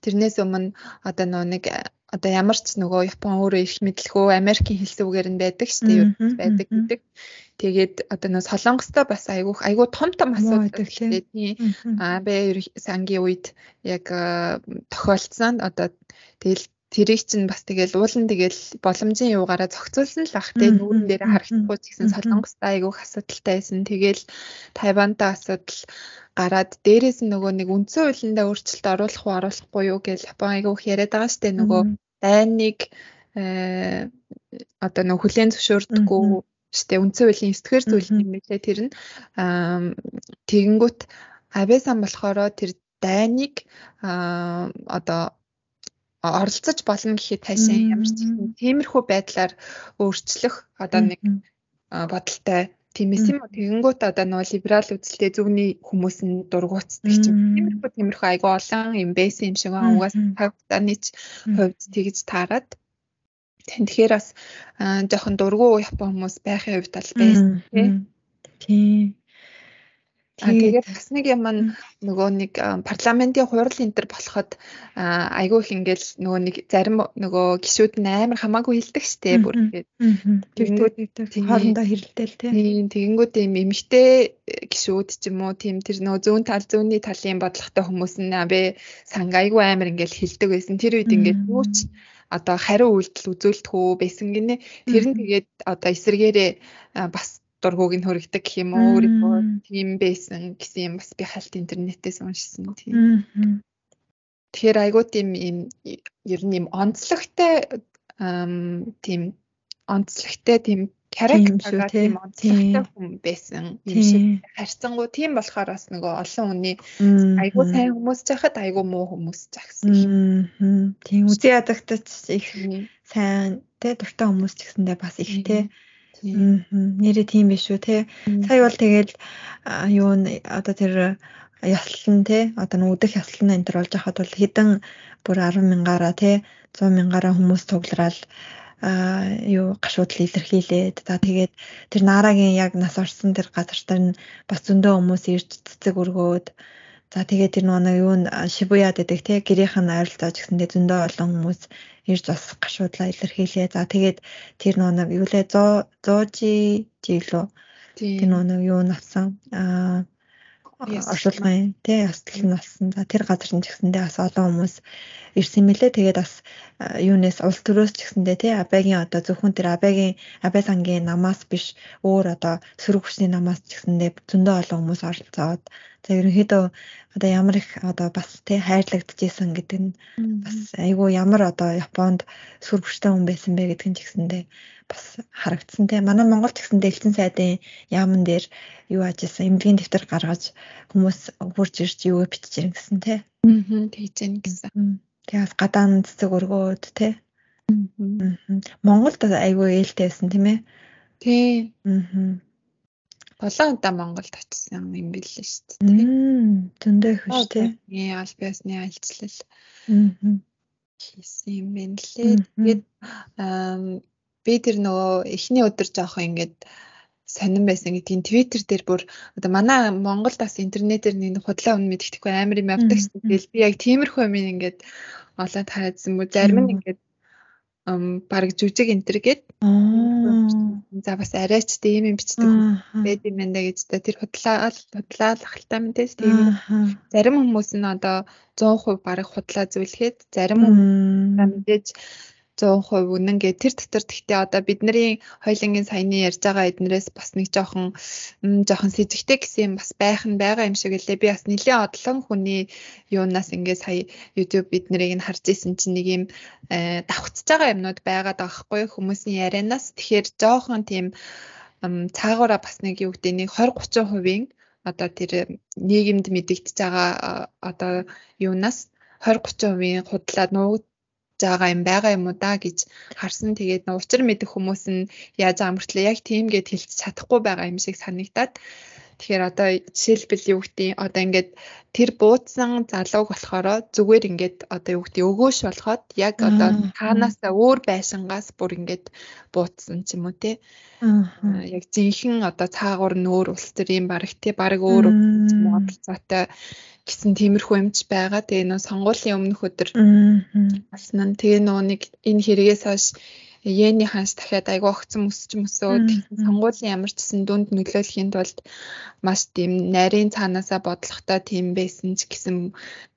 тэрнээс өмнө одоо нөө нэг одоо ямар ч нөгөө Япон өөрөө их мэдлэхөө Америкийн хэлсүүгээр нь байдаг шүү дээ юу байдаг гэдэг. Тэгээд одоо нөө Солонгостой бас айгуух айгуу том том асуудал тийм. аа бэ сангийн үед яг тохиолдсон. Одоо тэгэл тэрийг чинь бас тэгэл уулан тэгэл боломжийн юугаараа зохицуулсан л бах те нүүрэн дээр харагдахгүй ч гэсэн солонгостай айгуух асуудалтай байсан. Тэгэл Тайвантай асуудал гараад дээрээс нь нөгөө нэг үндсэн хуулиндаа өөрчлөлт оруулах уу оруулахгүй юу гэж Япон айгуух яриад байгаа штэ. Нөгөө дайныг э одоо нөгөө хүлэн зөвшөөрдөггүй штэ. Үндсэн хуулийн 9 дугаар зүйл юм билээ тэр нь. Тэгэнгүүт Абесан болохоро тэр дайныг одоо оролцож болно гэхэд цаашаа ямар ч тиймэрхүү байдлаар өөрчлөх одоо нэг бодолтой. Тиймээс юм уу тэгэнгүүт одоо нөгөө либерал үзэлтэй зөвний хүмүүс нь дургуутдаг ч юм. Тиймэрхүү тиймэрхүү айгүй олон юм байсан юм шиг байна. Угаас тавтаны ч хувьд тэгж таарад. Тэгэхээр бас жоохон дургу япон хүмүүс байхын хувьд бол байсан тийм. Тэгээд бас нэг юм нөгөө нэг парламентын хурал энэ төр болоход айгүй их ингээл нөгөө нэг зарим нөгөө гişүүд нь амар хамаагүй хилдэг штэ бүр тэгээд хоорондоо хэрэлдээл тийм тэгэнгүүт юм эмгтэй гişүүд ч юм уу тийм тэр нөгөө зүүн тал зүүнний талын бодлоготой хүмүүс нь абэ санг айгүй амар ингээл хилдэг байсан. Тэр үед ингээд юу ч одоо хариу үйлдэл үзүүлдэг үү байсан гинэ. Тэр нь тэгээд одоо эсэргээрээ бас дургууг нь хөргөдөг гэх юм уу өөрийнхөө тийм байсан гэсэн юм бас би хальт интернетээс уншсан тийм. Тэгэхээр айгуу тийм юм ер нь юм онцлогтой тийм онцлогтой тийм character тийм онцлогтой хүн байсан юм шиг харьцангуй. Тийм болохоор бас нөгөө олон хүний айгуу сайн хүмүүс жахад айгуу муу хүмүүс жагсан. Тийм үзий ядагтаж их сайн тэ дуртай хүмүүс ч гэсэндээ бас их тэ Нэрээ тийм биш үү те. Сая бол тэгэл юу одоо тэр яслан те? Одоо нүдэх яслан энэ төр болж хахад бол хэдэн бүр 10 мянгаараа те? 100 мянгаараа хүмүүс цуглараад а юу гашуудлыг илэрхийлээд за тэгээд тэр наарагийн яг нас орсон тэр газар дээр нь бас зөндөө хүмүүс ирж цэцэг өргөөд за тэгээд тэр нэг юу шибуяд гэдэг те? Гэрийнх нь ойролцоож гэсэндээ зөндөө олон хүмүүс ирж бас гашуудлаа илэрхийлээ. За тэгээд тэр нэг юу лээ 100 100 жилөө тэр нэг юу навсан аа оршуулгын тий ястал нь болсон. За тэр газар нь ч гэсэндээ бас олон хүмүүс ирсэн мэлээ. Тэгээд бас юунес улс төрөөс ч гэсэндээ тий абагийн одоо зөвхөн тэр абагийн абай сангийн намаас биш өөр одоо сөрөг хүчний намаас ч гэсэндээ зөндөө олон хүмүүс оролцоод за ерөнхийдөө одоо ямар их одоо бас тий хайрлагдчихсэн гэдэг нь бас айгүй ямар одоо Японд сөрөг хүчтэй хүн байсан бэ гэдэг нь ч гэсэндээ бас харагдсан тий. Манай Монгол ч гэсэндээ элчин сайдын яамн дээр юу ажисан эмнэлгийн дэвтэр гаргаж хүмүүс хурж ирж юу бичиж ирэн гэсэн тий. Аа тэгж яах гэсэн. Тэгээс гадаан цэцэг өргөөд тий. Монголд айгүй ээлтэй байсан тийм ээ. Тий. Аа. Болон удаа Монголд очсон юм билээ шүү дээ. Зөндөө их шүү тий. Ээ аль биесны альцлал. Аа хийсэн юм байна лээ. Тэгээд би тэр нөгөө эхний өдөр жоохон ингээд сонирн байсан гэдгийг Twitter дээр бүр одоо манай Монголд бас интернетээр нэг худлаа өмнө мэддэхгүй амар юм явдаг шүү. Тэгэл би яг тиймэрхүү юм ингээд олон таадсан мө зарим нь ингээд баг жүжиг энтер гээд. За бас арайч тийм юм бичдэг. Байд юм байна гэж та. Тэр худлаа худлаа ахaltaа мэдээс тийм зарим хүмүүс нь одоо 100% бараг худлаа зөвлөхэд зарим хүмүүс мэдээж 100% үнэн гэ тэр дотор тэгтээ одоо бидний хоёлынгийн саяны ярьж байгаа эднэрээс бас нэг жоохон жоохон сэжигтэй гэсэн юм бас байх нь байгаа юм шиг лээ. Би бас нэлээд одлон хүний юунаас ингээ сая YouTube биднийг нь харж исэн чинь нэг юм э, давхцаж байгаа юмнууд байгаад байгаа хгүй хүмүүсийн ярианаас тэгэхээр жоохон тийм цаагаараа бас нэг юу гэдэг нэг 20 30%-ийн одоо тэр нийгэмд мэдэгдэж байгаа одоо юунаас 20 30%-ийн худлаа нуугд байгаа юм байгаа юм уу да гэж харсан. Тэгээд учир мэдэх хүмүүс нь яаж мөртлөө яг тийм гэд хэлж чадахгүй байгаа юм шиг санагдаад Тэгэхээр одоо жишээлбэл юу гэдэг одоо ингээд тэр буудсан залууг болохоор зүгээр ингээд одоо юу гэдэг өгөөш болоход яг одоо таанасаа өөр байшингаас бүр ингээд буудсан ч юм уу те. Яг жинхэнэ одоо цаагуур нөөр улс төр юм бараг те бараг өөр юм уу цаатай гэсэн тиймэрхүү юмч байгаа. Тэгээ нөө сонгуулийн өмнөх өдөр болсон нь. Тэгээ нөө нэг энэ хэрэгээс хойш Йений ханс дахиад айгүй огцон өсч мөсөөд сонгуулийн ямар ч гэсэн дүнд нөлөөлөхийн тулд маш тийм нарийн цаанаасаа бодлохтой тийм байсан ч гэсэн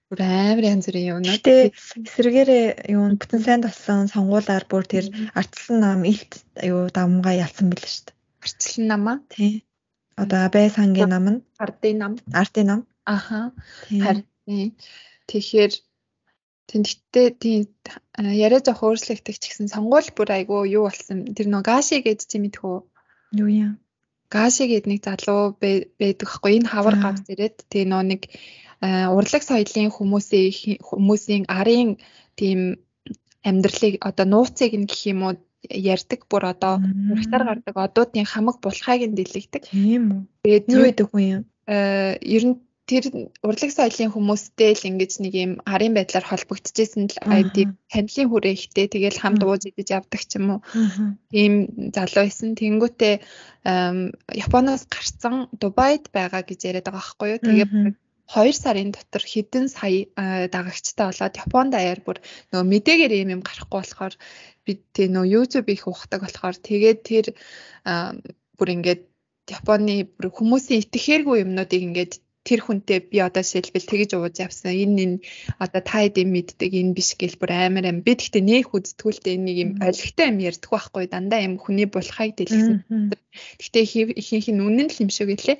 бүр амар янз бүрийн юмнууд. Тэгээ эсрэгээрээ юу бүтэн сайн болсон сонгуулаар бүр тэр арчлан нам илт юу дамгаа ялсан билээ шүү дээ. Арчлан намаа? Тий. Одоо Абай сангийн нам нь ардын нам. Ардын нам. Аха. Харин тэгэхээр тэнхтээ тийм яриа жоох өөрчлөгдөх ч гэсэн сонгуул бүр айгүй юу болсон. Тэр нөө гаши гэж чи мэдхүү. Юу юм? Гаши гэдэг нэг залуу байдаг хгүй энэ хавар гавц ирээд тэгээ нөө нэг урлаг соёлын хүмүүсийн хүмүүсийн арын тийм амьдралыг одоо нууцыг нь гэх юм уу ярьдаг бүр одоо урагтар гардаг одуудын хамаг булхайг нь дэлгдэг. Тийм үү. Тэгээд юу гэдэг хүн юм? Э ер нь тэр урлаг соёлын хүмүүстэй л ингэж нэг юм арын байдлаар холбогдчихсэн л ID танилын хүрээ ихтэй тэгэл хамт ууж идэж явдаг ч юм уу. Тийм залуу байсан. Тэнгүүтээ Японоос гарцсан Дубайд байгаа гэж яриад байгаа байхгүй юу. Тэгээ 2 сарын дотор хэдэн сая дагагчтай болоод Японд аяар бүр нөгөө мэдээгээр юм юм гарахгүй болохоор би тэг нөгөө YouTube их ухдаг болохоор тэгээд тэр бүр ингээд Японы бүр хүмүүсийн итгэхээргүй юмнуудыг ингээд тэр хүнтэй би одоо шилбэл тэгж ууж явсан. Энэ энэ одоо та хэд юм мэддэг энэ биш гэл бүр амар am. Би тэгтээ нээх үздэггүүлтэй энэ нэг юм олигтой юм ярьдаг байхгүй дандаа юм хүний булхайг дэлгэсэн. Тэгтээ ихэнх нь үнэн л юм шиг гэлээ.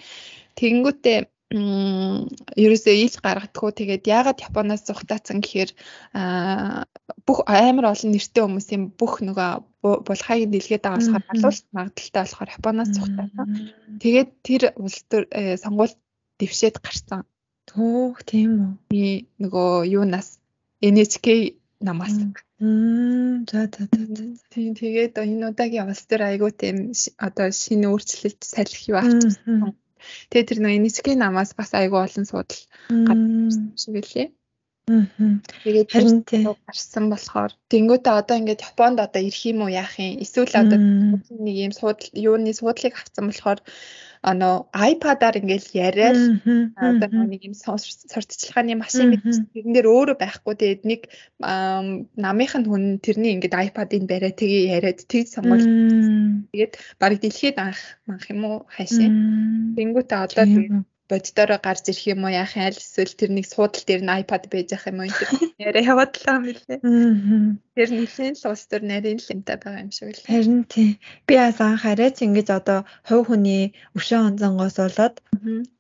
Тэгэнгүүтээ ерөөсөө ийж гаргадаггүй тэгээд яагаад Японоос зүхтаацсан гэхээр бүх амар олон нэртэй хүмүүсийн бүх нөгөө булхайг дэлгээд байгаа болохоор халуулт магадaltaй болохоор Японоос зүхтаасан. Тэгээд тэр улс төр э, сонгуульд дэвшээд гарсан. Төөх тийм үү. Нөгөө юунаас NHK намаас. За за за. Тийм тэгээд энэ удаагийн явц дээр айгүй тийм одоо шинэ өөрчлөлт салхи юу авчихсан. Тэгээд тэр нөгөө NHK намаас бас айгүй олон суудал гарсан шиг лээ. Тэгээд харин гарсан болохоор тэнгуүтэ одоо ингээд Японд одоо ирэх юм уу яах юм? Эсвэл одоо нэг юм суудал юуны суудлыг авсан болохоор оноо iPad-аар ингээл яриад одоо нэг юм сурталчилгааны машин гэдэг дээр өөрөө байхгүй. Тэгээд нэг намынх нь хүн тэрний ингээд iPad-ыг бариад тэгээ яриад тэгж сонгол тэгээд барыг дэлхийд анх манх юм уу хайшаа тэнгуүтэ одоо тэгээд боддороо гарч ирэх юм уу яах юм аль эсвэл тэр нэг суудал дээр нь iPad байж ах юм уу энэ яриа яваад л юм билээ. Тэр нэлийн л улс төр нарийн л юмтай байгаа юм шиг л. Харин тий. Би бас анх арайч ингэж одоо хувь хүний өшөө онцонгоос болоод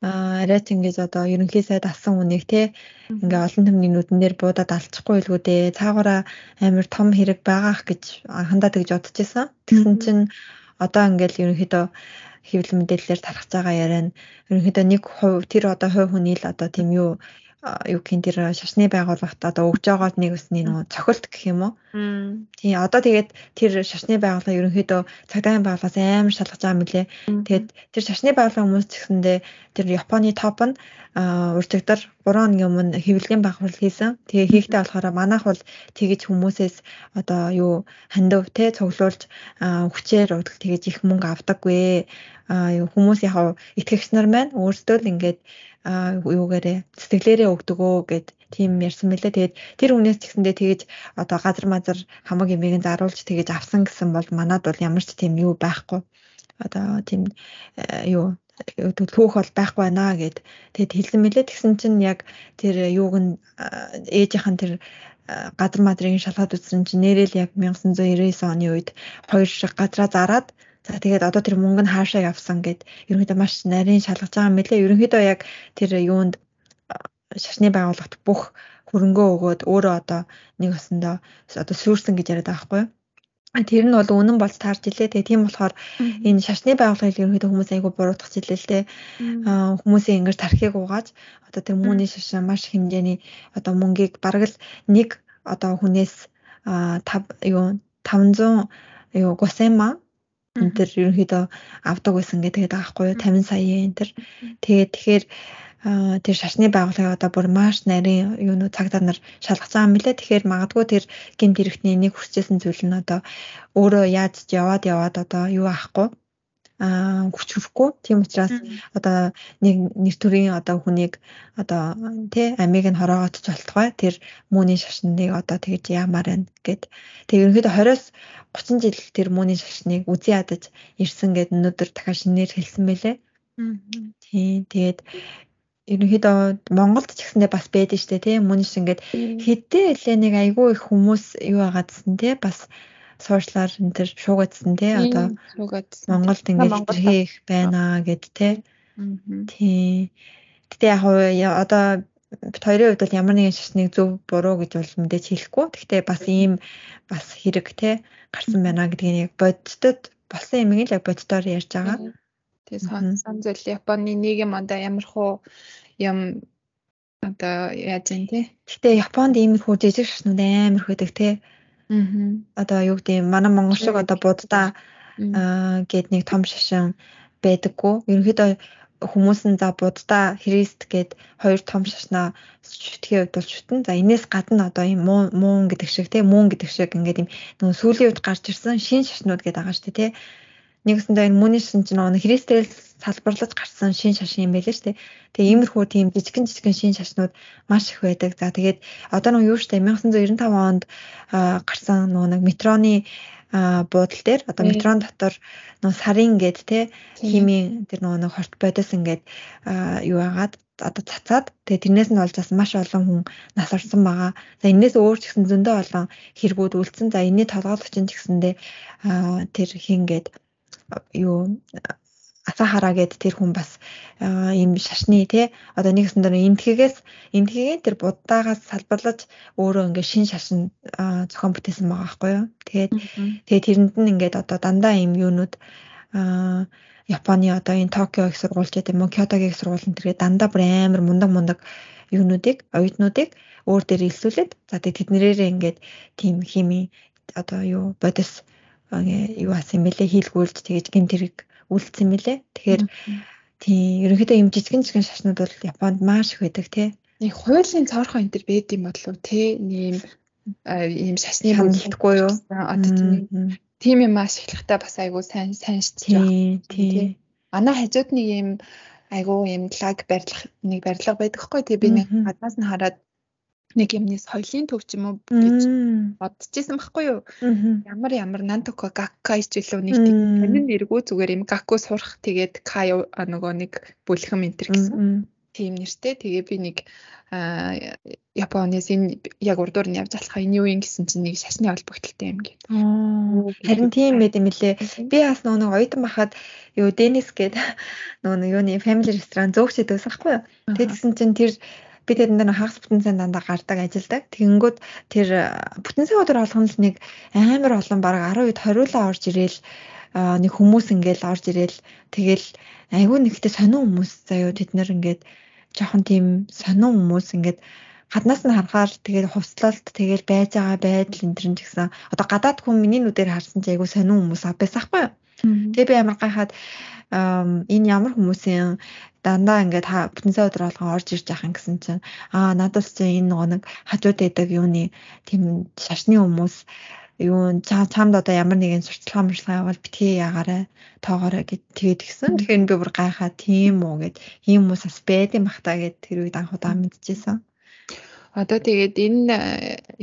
аа арайч ингэж одоо ерөнхий сайд алсан хүнийг тий ингээ олон түмний нүдэн дээр буудаад алчихгүй илгүү дээ. Цаагаараа амар том хэрэг байгаах гэж анхандаа тэгж бодчихсон. Тэгсэн чинь одоо ингээл ерөнхийдөө хэвлэл мэдээллээр тархаж байгаа яриа нь ерөнхийдөө нэг хувь тэр одоо хувь хүний л одоо тийм юу юу гин тэр шашны байгууллагт одоо өгж байгаа нэг усны нөгөө цохилт гэх юм уу. Тийм одоо тэгээд тэр шашны байгууллага ерөнхийдөө цагдаагийн байгууллагаас амар шалгаж байгаа мөлий. Тэгээд тэр шашны байгууллагын хүмүүс гэсэндээ тэр Японы топ нь урьдчилдар 3 хоногийн өмнө хэвлэлийн багварл хийсэн. Тэгээ хийхдээ болохоор манайх бол тэгэж хүмүүсээс одоо юу хандив те цуглуулж хүчээр тэгэж их мөнгө авдаггүй. А хүмүүс яг итгэгч нар маань өөрсдөө л ингээд юугаарэ сэтгэлээрээ өгдөг өө гэд тийм ярьсан мэлээ. Тэгээд тэр хүнээс ч гэсэндээ тэгэж одоо газар мазар хамаг ямиг заруулж тэгэж авсан гэсэн бол манад бол ямар ч тийм юу байхгүй. Одоо тийм э, юу төлхөөх бол байхгүй байна гэд тэгэд хэлсэн мэлээ тэгсэн чинь яг тэр юуг нь э, ээжийнхэн тэр газар мадрын шалгаад үзсэн чинь нэрэл яг 1999 оны үед хоёр шиг газраа зараад За тэгээд одоо тэр мөнгө нь хаашаа явсан гэд ерөнхийдөө маш нарийн шалгаж байгаа юм лээ. Ерөнхийдөө яг тэр юунд шашны байгууллагт бүх хөрөнгөө өгөөд өөрөө одоо нэг өсөндөө одоо сүрсэн гэж яриад байгаа байхгүй? Тэр нь бол үнэн болж таарч илээ. Тэгээ тийм болохоор энэ шашны байгууллагыг ерөнхийдөө хүмүүс айгүй буруутгах жилээ л. Аа хүмүүсийн ингэж тархийг угааж одоо тэр мууны шашин маш хэмжээний одоо мөнгийг бараг л нэг одоо хүнээс аа 5 юу 500 юу гусема энэ төр ерөнхийдөө авдаг байсан гэдэг байхгүй юу? 50 сая энэ төр. Тэгээд тэгэхээр тэр шашны байгууллагын одоо бүр маш нарийн юунууд цагдаа нар юм билээ. Тэгэхээр магадгүй тэр гэмт хэрэгтний нэг хүсчээсэн зүйл нь одоо өөрөө яаж яваад яваад одоо юу аахгүй аа хүч хөрөхгүй. Тийм учраас одоо нэг нэр төрийн одоо хүнийг одоо тий амийг нь хороогооч болтугай тэр мууны шашныг одоо тэгж яамаар байна гэд. Тэгээ ерөнхийдөө 20-оос 30 жил тэр мууны шашныг үзий ядаж ирсэн гэд өнөөдөр дахиад шинээр хэлсэн байлээ. Тийм тэгээд ерөнхийдөө Монголд ч гэсэндээ бас байдаг штэ тий. Мөн ш ингээд хэдээ хэлээ нэг айгүй их хүмүүс юу агаадсан тий. Бас суушлаар энэ төр шуугаадсан тий. Одоо Монголд ингээд их байна гэд тий. Тий. Гэтэ яг одоо бит хоёрын хувьд бол ямар нэгэн шашныг зөв буруу гэж бол мэдээж хэлэхгүй. Гэхдээ бас ийм бас хэрэг те гарсан байна гэдгийг яг боддод болсон юм ин л яг боддоор ярьж байгаа. Тэгээ сонсон зүйл Японы нийгэм одоо ямар хуу юм одоо яаж юм те. Гэтэ Японд иймэрхүү жижиг шашнууд амар байдаг те. Аа. Одоо юу гэдэг юм манай монгол шиг одоо буддаа гээд нэг том шашин байдаггүй. Ерөнхийдөө хүмүүс нь за буддаа христ гээд хоёр том шашнаа шүтгэхийн хувьд бол шүтэн. За энэс гадна одоо юм муун гэдэг шиг те муун гэдэг шиг ингээд юм нөгөө сүүлийн үед гарч ирсэн шин шашнууд гэдэг байгаа шүү дээ те нэгсэндээ энэ мөний шин чинь нөгөө христэл салбарлаж гарсан шин шашин юм байлээ шүү дээ. Тэгээ иймэрхүү тийм жижигэн жижигэн шин шашнууд маш их байдаг. За тэгээд одоо нөгөө юу штэ 1995 онд гарсан нөгөө нэг метроны буудал дээр одоо метрон дотор нөгөө сарын гээд те химийн тэр нөгөө нэг хорт бодос ингээд юу агаад одоо цацаад тэгээ тэрнээс нь болж бас маш олон хүн нас орсон байгаа. За энэс өөр ч гэсэн зөндөө олон хэрэгүүд үлдсэн. За энэний толгойлогч нь ч гэсэндээ тэр хингээд юу асахара гэд тэр хүн бас ийм шашны тий одоо нэгсэн дээр энтхгээс энтхгээ тэр буддаагаас салбарлаж өөрөө ингээ шин шашин зохион бүтээсэн байгаа байхгүй юу? Тэгээд тэгээд тэрэнд нь ингээд одоо дандаа ийм юунууд Японы одоо энэ Токио их сургууль ч гэдэм үү Кётогийн их сургууль энэ тэргээ дандаа бүр амар мундаг мундаг юунуудыг оюутнуудыг өөр дээр илсүүлээд за тэгээд тэднэрээрээ ингээд тийм хими одоо юу бодис юу асан мэлээ хийлгүүлж тэгэж гэмт хэрэг үлдсэн мэлээ. Тэгэхээр тийм ерөнхийдөө юм жижигэн жижигэн шашнууд бол Японд маш их байдаг тий. Нэг хуулийн цаорхон энэ төр байд юм болов тий. Ийм ийм шашны хандлаггүй юу? Одоо тийм юм маш эхлэхдээ бас айгүй сайн сайн шиж байгаа. Тий. Манай хажууд нэг ийм айгүй ийм лаг барилга нэг барилга байдаг хгүй тий би нэг гаднаас нь хараад нэг юмны соёлын төв ч юм уу гэж бодчихсон байхгүй юу. Ямар ямар Нантоко Гакка ичэлөө нэг тийм нэргүй зүгээр юм Гакку сурах тэгээд Кай нөгөө нэг бүлхэм энтер гэсэн. Тийм нэртэй. Тэгээ би нэг Японоос энэ яг урдуур нь явж алхаа энэ юу юм гэсэн чинь нэг шашны холбогдолтой юм гээд. Харин тийм байт юм лээ. Би бас нөгөө оюутан бахад юу Денис гээд нөгөө юуны family restaurant зөөгчд байсан байхгүй юу. Тэдсэн чинь тэр би тэрэнд нэг хагас бүтэн сайн дандаа гардаг ажилдаг. Тэгэнгүүт тэр бүтэн сайн өдөр болгоно л нэг амар олон баг 10 үед 20 лаа орж ирээл нэг хүмүүс ингээл орж ирээл тэгэл айгүй нэгтэй сонин хүмүүс заяо тэд нэр ингээд жоохон тийм сонин хүмүүс ингээд гаднаас нь харахаар тэгээд хувцлалт тэгээд байж байгаа байдал энэ төр нь гэсэн одоо гадаад хүн миний нүдээр харсан ч айгүй сонин хүмүүс авбайс ахгүй юу. Тэгээ би амар гайхаад энэ ямар хүмүүсийн дандаа ингээд бүтэн сая өдөр болгон орж ирж юм гэсэн чинь аа надад ч энэ нөгөө нэг хажууд байдаг юуны тийм шашны хүмүүс юу чамд одоо ямар нэгэн сурталчилгаа мөрчлага явал битгий ягаарай тоогоорой гэд тэгээд гисэн. Тэгэхээр би бүр гайхаа тийм үү гэд ийм хүмүүс бас байд юм бах та гэд тэр үед анх удаа мэдчихсэн. Одоо тэгээд энэ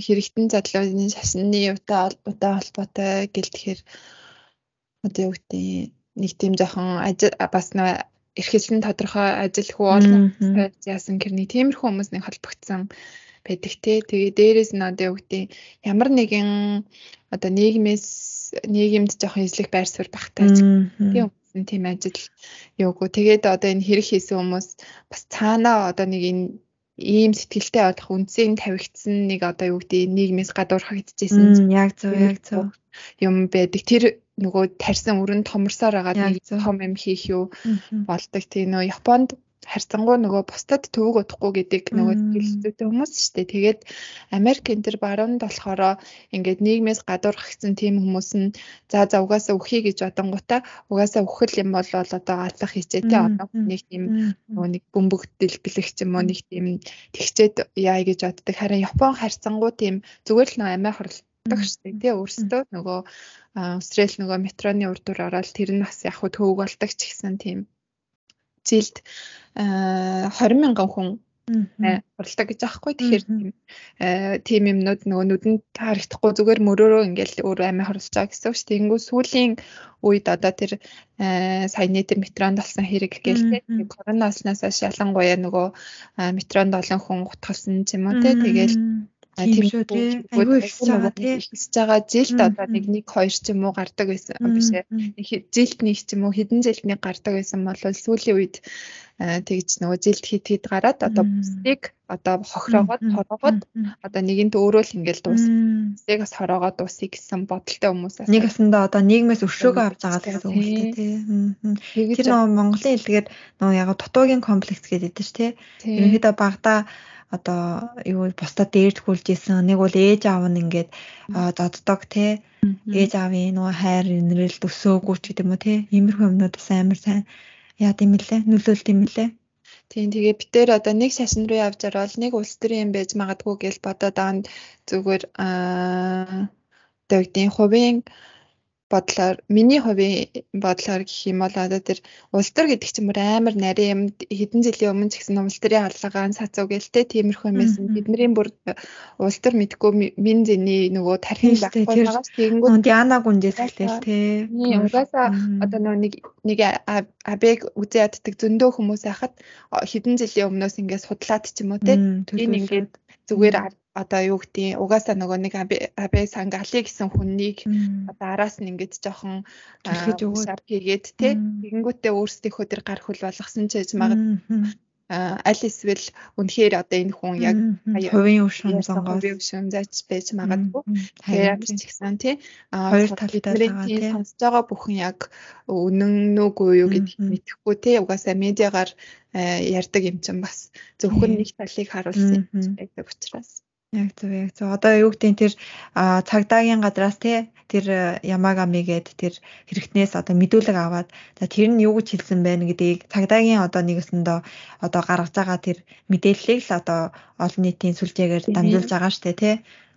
хэрэгтэн задлын шашны удаа холбоотой гэл тэгэхээр одоо юу гэдэг нэг тийм жоохон бас нөө эрхэлсэн тодорхой ажил хүү олон яасан гэрний тиймэрхүү хүмүүс нэг холбогдсон байдаг те. Тэгээ дээрэс нь одоо юу гэдэг ямар нэгэн одоо нийгмээс нийгэмд жоохон эзлэх байр суурь багтааж тийм хүмүүс тийм ажил юугүй. Тэгээд одоо энэ хэрэг хийсэн хүмүүс бас цаанаа одоо нэг энэ ийм сэтгэлтэй болох үндсийн тавигдсан нэг одоо юу гэдэг нийгмээс гадуур хагдчихсэн. Яг зөв яг зөв юм байдаг. Тэр нөгөө тарьсан өрөнд томорсоор байгаа нэг том юм хийх юу болдог. Тийм нөө Японд харьцангуй нөгөө бусдад төвөг удахгүй гэдэг нөгөө хэлэлцүүтэй хүмүүс шүү дээ. Тэгээд Америк энэ төр баруунд болохоор ингээд нийгмээс гадуур гагцсан тийм хүмүүс нь за за угаасаа өхий гэж бодонгуудаа угаасаа үхэл юм бол одоо алах хийчээ те одоо нэг тийм нөгөө нэг бөмбөг дэлбэлэх ч юм уу нэг тийм тэгчээд яа гэж боддог. Харин Япон харьцангуй тийм зүгээр л нөгөө амиа хорлдог шүү дээ. Тэ өөрсдөө нөгөө Австрал нөгөө метроны урдуур ороод тэр нь бас яг хөө төвөг болдог ч гэсэн тийм жилд 20 мянган хүн уралдаг гэж аахгүй. Тэгэхээр тийм юмнууд нөгөө нүдэнд харагдахгүй зүгээр мөрөөрөө ингээл өөр амиа хорлож байгаа гэсэн үг шүү дээ. Тэнгүү сүүлийн үед одоо тэр саяны тэр метронд болсон хэрэг гээл коронависнаас шалангуяа нөгөө метронд олон хүн гутгалсан юм уу те тэгэл тийм шүү. тий. Айгүй ихсэж байгаа тий. Ихсэж байгаа жилд одоо нэг нэг хоёр ч юм уу гардаг байсан. Биш ээ. Жилд нэг ч юм уу хэдэн жилд нэг гардаг байсан бол сүүлийн үед тэгж нөгөө жилд хит хит гараад одоо бусдыг одоо хохироогоод хороогоод одоо нэгэнт өөрөө л ингээл дуусдаг бас хороогоод дуусъя гэсэн бодолтой хүмүүс нэг асанда одоо нийгмээс өршөөгөө авч байгаа гэсэн үг дээ тий. Тэр нөгөө Монголын хэлгээд нөгөө яг дутуугийн комплекс гэдэг шүү тий. Ерөнхийдөө багада одоо юу бусдад дээрдгүүлж исэн. Нэг бол ээж аав нь ингээд доддог те. Ээж аавын нөгөө хайр инрэл төсөөгүү ч гэдэг юм уу те. Иймэрхүү юмнууд бас амар сайн. Яа гэм лээ нөлөөлт юм лээ Тийм тэгээ бид тээр одоо нэг шашин руу явж ороод нэг улс төрийн юм байж магадгүй гэж бодоод байгаа зүгээр аа одоо гэдэг хувийн бодлоор миний хувийн бодлоор гэх юм бол одоо тэр улс төр гэдэг чинь бүр амар нарийн юм хэдэн жилийн өмнө ч гэсэн улс төрийн аллагаан сацуу гэлтэй тиймэрхүү юмсэн бидний бүр улс төр мэдгүй мин зэний нөгөө тархин ч тэгэнгүүт Диана гүнжээс хэлээ тий. Угаасаа одоо нэг нэг абег үзээ яддаг зөндөө хүмүүс байхад хэдэн жилийн өмнөөс ингээд судлаад ч юм уу тий. Энэ ингээд зүгээр одоо юу гэдгийг угаасаа нөгөө нэг абе сангали гэсэн хүннийг одоо араас нь ингэж жоохон шар хийгээд те тэгэнгүүтээ өөрсдийнхөө тэр гар хөл болгосон ч гэж магад аль эсвэл үнэхээр одоо энэ хүн яг хувийн өвшин сонгоод хувийн өвшин зааж байж магадгүй. Тэгэхээр ч ихсэн тий хоёр талтай байгаа тий сонсож байгаа бүхэн яг үнэн нүггүй юу гэдгийг мэдэхгүй тий угаасаа медиагаар ярьдаг юм чинь бас зөвхөн нэг талыг харуулсан байдаг учраас. Яг зөв яг зөв. Одоо юу гэдэг тэр цагдаагийн гадраас те тэр Ямагами гээд тэр хэрэгтнээс одоо мэдүүлэг аваад за тэр нь юу гэж хэлсэн байна гэдгийг цагдаагийн одоо нэгэсэндээ одоо гаргаж байгаа тэр мэдээллийг л одоо олон нийтийн сүлжээгээр дамжуулж байгаа штэ те.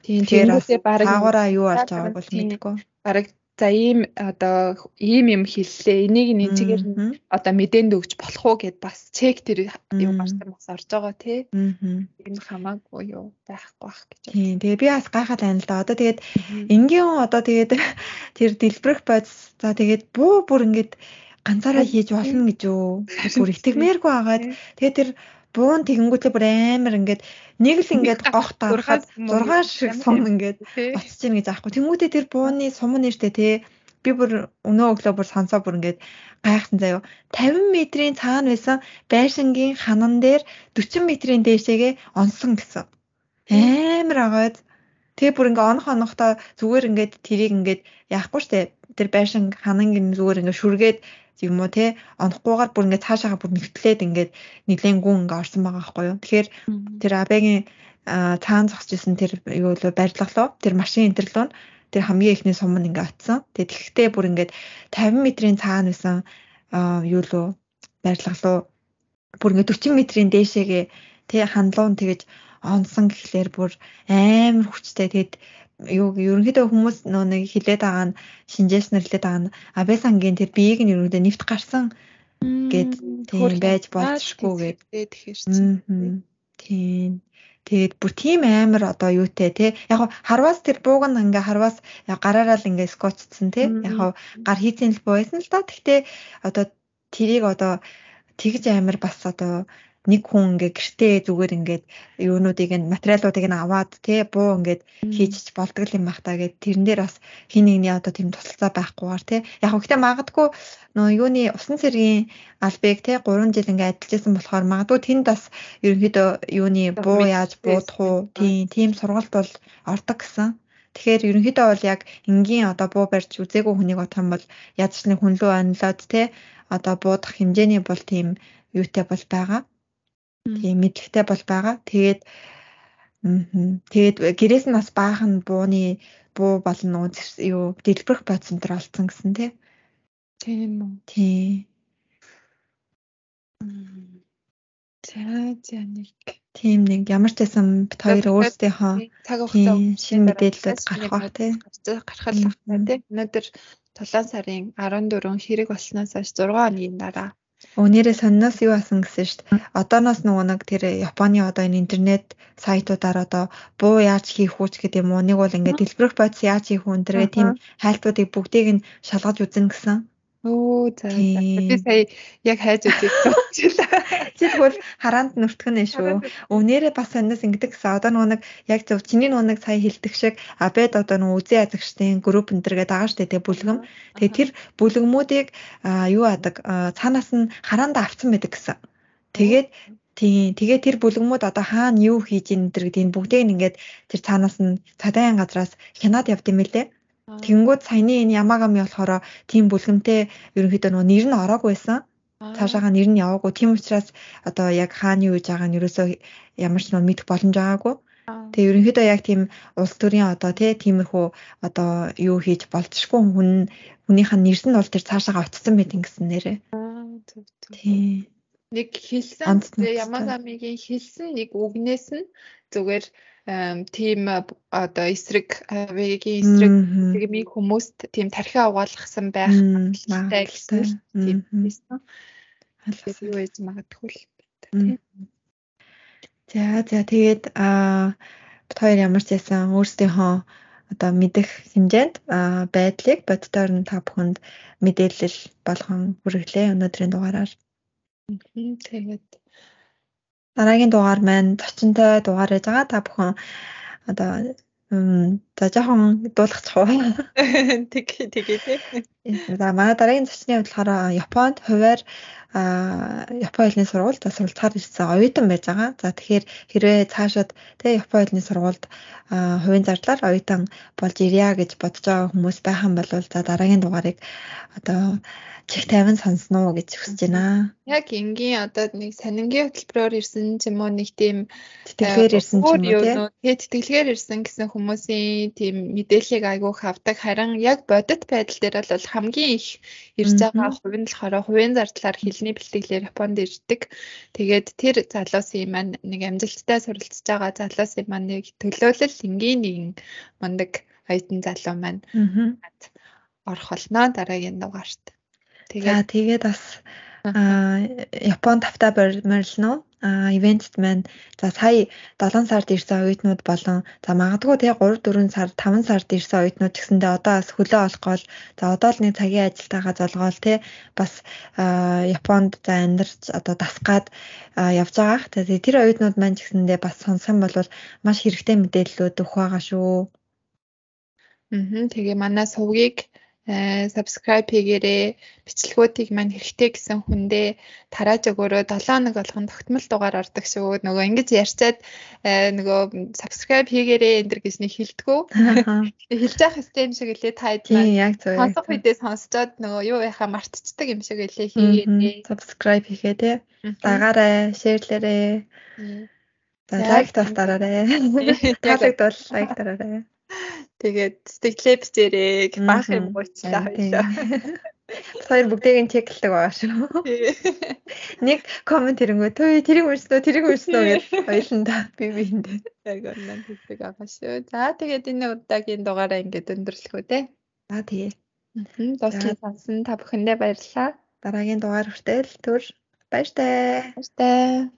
Тийм тэгэхээр бараг хаагаараа юу болж байгааг бол мэдэхгүй. Бараг за ийм одоо ийм юм хэллээ. Энийг нэг чигээр одоо мэдээнд өгч болох уу гэд бас чек тэр юм гарсан бас орж байгаа тий. Энэ хамаагүй юу байхгүй бах гэж. Тийм. Тэгээ би бас гайхаад байна л да. Одоо тэгээд энгийн одоо тэгээд тэр дэлбэрэх бодис за тэгээд буу бүр ингээд ганцаараа хийж болно гэж юу. Бүр итгэмээргүй агаад тэгээд тэр буун тэгэнгүүтлээ бүр амар ингээд нэг л ингээд гох дарахад 6 шиг сум ингээд очиж гин гэж аахгүй. Тэнгүүтээ тэр бууны сум нэртэй те би бүр өнөө өглөө бүр сонсоо бүр ингээд гайхсан заяо. 50 метрийн цаана байсан байшингийн ханан дээр 40 метрийн дээшээгээ онсон гэсэн. Амар агаад. Тэгээ бүр ингээ онох онохдоо зүгээр ингээд тэрийг ингээд яахгүй штэ. Тэр байшин ханангийн зүгээр ингээ шүргээд юм уу те? Онохгүйгээр бүр ингээд цаашаага бүр нэгтлээд ингээд нэгэн гүн ингээд орсон байгаа байхгүй юу. Тэгэхээр тэр абегийн цаан зогсчихсэн тэр юу лөө? Барилгалуу тэр машин энтерлөө тэр хамгийн ихний сум нь ингээд атсан. Тэгээ тэгхтээ бүр ингээд 50 метрийн цаана байсан юу лөө? Барилгалуу бүр ингээд 40 метрийн дээшээгээ тэг хандлуун тэгэж онсон гэхлээр бүр амар хүчтэй. Тэгэд юу ерөнхийдөө хүмүүс нөө нэг хилээд байгаа нь шинжээс нэрлээд байгаа нь Абесангийн тэр биеийг нь ерөнхийдөө нэвт гарсан гэд тийм байж болчихгүй гэд. тэгэхээр тийм. Тэгээд бүр тийм амар одоо юутэй те яг харвас тэр бууг нь ингээ харвас гараараа л ингээ скотцсон те яг гар хийцэн л буусан л да. Гэхдээ одоо тэрийг одоо тэгж амар бас одоо нэг хүн ингээ гэртээ зүгээр ингээд юунуудыг нь материалуудыг нь аваад тий буу ингээд хийж болдог юм бах та гэд тэрэн дээр бас хин нэгний одоо тийм тусалцаа байхгүйгээр тий яг хөөхтэй магадгүй нөө юуны усан цэргийн албыг тий 3 жил ингээд адилжсэн болохоор магадгүй тэнд бас ерөнхийдөө юуны буу яаж буудах уу тий тийм сургалт бол ордог гэсэн. Тэгэхээр ерөнхийдөө бол яг энгийн одоо буу барьж үзээгүй хүнийг юм бол нэг хүн лөө онлоод те одоо буудах хэмжээний бол тийм юутай бол байгаа. Тийм мэдлэгтэй бол байгаа. Тэгээд тэгээд гэрээс нь бас баахан бууны буу болно юу дэлбэрэх бодсон төр олцсон гэсэн тий. Тийм үү. Тий. За за нэг тийм нэг ямар ч байсан бит хоёр өөрсдийнхөө цаг хугацаа шинэ мэдээлэлүүд гарах бах тий. Гарах л байна тий. Өнөөдөр тулаан сарын 14 хэрэг болсноос хойш 6 хоногийн дараа Өнөөдрөө сонноос юу асан гэсэн шүү дээ. Одооноос нөгөө нэг тэр Японы одоо энэ интернет сайтуудаар одоо буу яаж хийх үүч гэдэг юм уу. Нэг бол ингээд дэлбэрэх бодис яаж хийх үү энэ тийм хайлтуудыг бүгдийг нь шалгаж үзэн гэсэн. Оо за би сая яг хайж үзсэн. Чи тэгвэл хараанд нүртгэн нь шүү. Өвнөрөө бас сониос ингэдэг гэсэн. Одоо нөгөө нэг яг зөв чиний нөгөө нэг сая хилдэг шиг абед одоо нөгөө үзэн язагчдын групп энэ төргээд байгаа шүү дээ бүлгэм. Тэгээ тэр бүлгэмүүдийг юу адаг цаанаас нь хараанд авцсан байдаг гэсэн. Тэгээд Тийм. Тэгээ тэр бүлгэмүүд одоо хаана юу хийж ийн гэдэг энэ бүгдийг ингээд тэр цаанаас нь цадаан газраас хянаад явд юм лээ. Тэнгүүд саяны энэ Ямагами болохоор тийм бүлгэмтэй ерөнхийдөө нөгөө нэр нь ороогүй байсан. Цаашаага нэр нь яваагүй. Тийм учраас одоо яг хааны гэж байгаа нь ерөөсөө ямар ч нэг мэдэх боломж байгаагүй. Тэгээ ерөнхийдөө яг тийм улс төрийн одоо тий тиймэрхүү одоо юу хийж болцшгүй хүн хүнийх нь нэрс нь бол тэр цаашаага очсон байт ингэсэн нэрээ. Тий. Нэг хэлсэн Ямагамигийн хэлсэн нэг үгнээс нь зүгээр тийм одоо эсрэг авигийн эсрэг тэгмийн хүмүүст тийм тархиа угаалгасан байх магадлалтай гэсэн тийм байсан. Юу гэж магадгүй л тийм. За за тэгээд а бит хоёр ямар ч байсан өөрсдийнхөө одоо мэдэх хэмжээнд байдлыг боддоор нь та бүхэнд мэдээлэл болгон хүргэлээ өнөөдрийн дугаараар. Тэгээд Дараагийн дугаар маань зочинтой дугаар байж байгаа. Та бүхэн одоо за жоохон дуулгачих уу? Тэг тэгээ тий. За манай дараагийн зочны хувьд болохоор Японд хуваар Японы хэлний сургуульд суралцахаар ирсэн оюутан байж байгаа. За тэгэхээр хэрвээ цаашид тэгээ Японы хэлний сургуульд хувийн зардлаар оюутан болж ирья гэж бодож байгаа хүмүүс байх юм бол за дараагийн дугаарыг одоо чих тайван сонсно уу гэж хүсэж байна. Яг энгийн одоо нэг санингийн хөтөлбөрөөр ирсэн ч юм уу нэг тийм тэтгэлгээр ирсэн ч юм уу тийм тэтгэлгээр ирсэн гэсэн хүмүүсийн тийм мэдээллийг айгуух авдаг. Харин яг бодит байдал дээр бол хамгийн их ирж байгаа хувь нь болохоор хувийн зардлаар хэлний бэлтгэлээр Японд ирдэг. Тэгээд тэр залуусын маань нэг амжилттай суралцж байгаа залуусын маань нэг төлөөлөл энгийн нэгэн мундаг оюутан залуу маань орох болно дараагийн дугаарт. За тэгээд бас Япон тавтаа морилно. Аа ивентт маань за сая 7 сард ирсэн оюутнууд болон за магадгүй тэгээ 3 4 сар 5 сард ирсэн оюутнууд гэсэндээ одоо бас хөлөө олох гол за одоо л нэг цагийн ажилтайгаа золгоол те бас Японд за амьдарч одоо дасгаад явж байгаа. Тэгээ тэр оюутнууд маань гэсэндээ бас сонссон бол маш хэрэгтэй мэдээллүүд өгөх байгаа шүү. Аа тэгээ манай сувгийг subscribe хийгээрээ бичлэгүүдийг маань хэрэгтэй гэсэн хүндээ тарааж өгөөрөө 7 хоног болгон тогтмол дугаар ордог шүү. Нөгөө ингэж ярьчаад нөгөө subscribe хийгээрээ энэ төр гэж нэг хэлдэггүй. Хэлж явах юм шиг лээ та хэд маань. Яг зөв. Сонсох үедээ сонсчоод нөгөө юу яхаа мартчихдаг юм шиг лээ хийгээрээ. Subscribe хийгээ те. Дагаарай, шеэрлээрээ. За лайк тас дараарай. Таалагдвал лайк дараарай. Тэгээд бичээрэй гэх баах юм гуйчлаа хоёлаа. Хоёр бүгдийг нь чеклдэг байгаа шүү. Нэг комент ирэнгөө төө тэрийг уншсан уу тэрийг уншсан уу гэж хоёуландаа би биэндээ яг онлайн хэлдэг байгаа шүү. За тэгээд энэ удаагийн дугаараа ингээд өндөрлөх үү те. За тэгээ. Дуслан сонсон та бүхэндээ баярлалаа. Дараагийн дугаар хүртэл түр баяртай. Баяртай.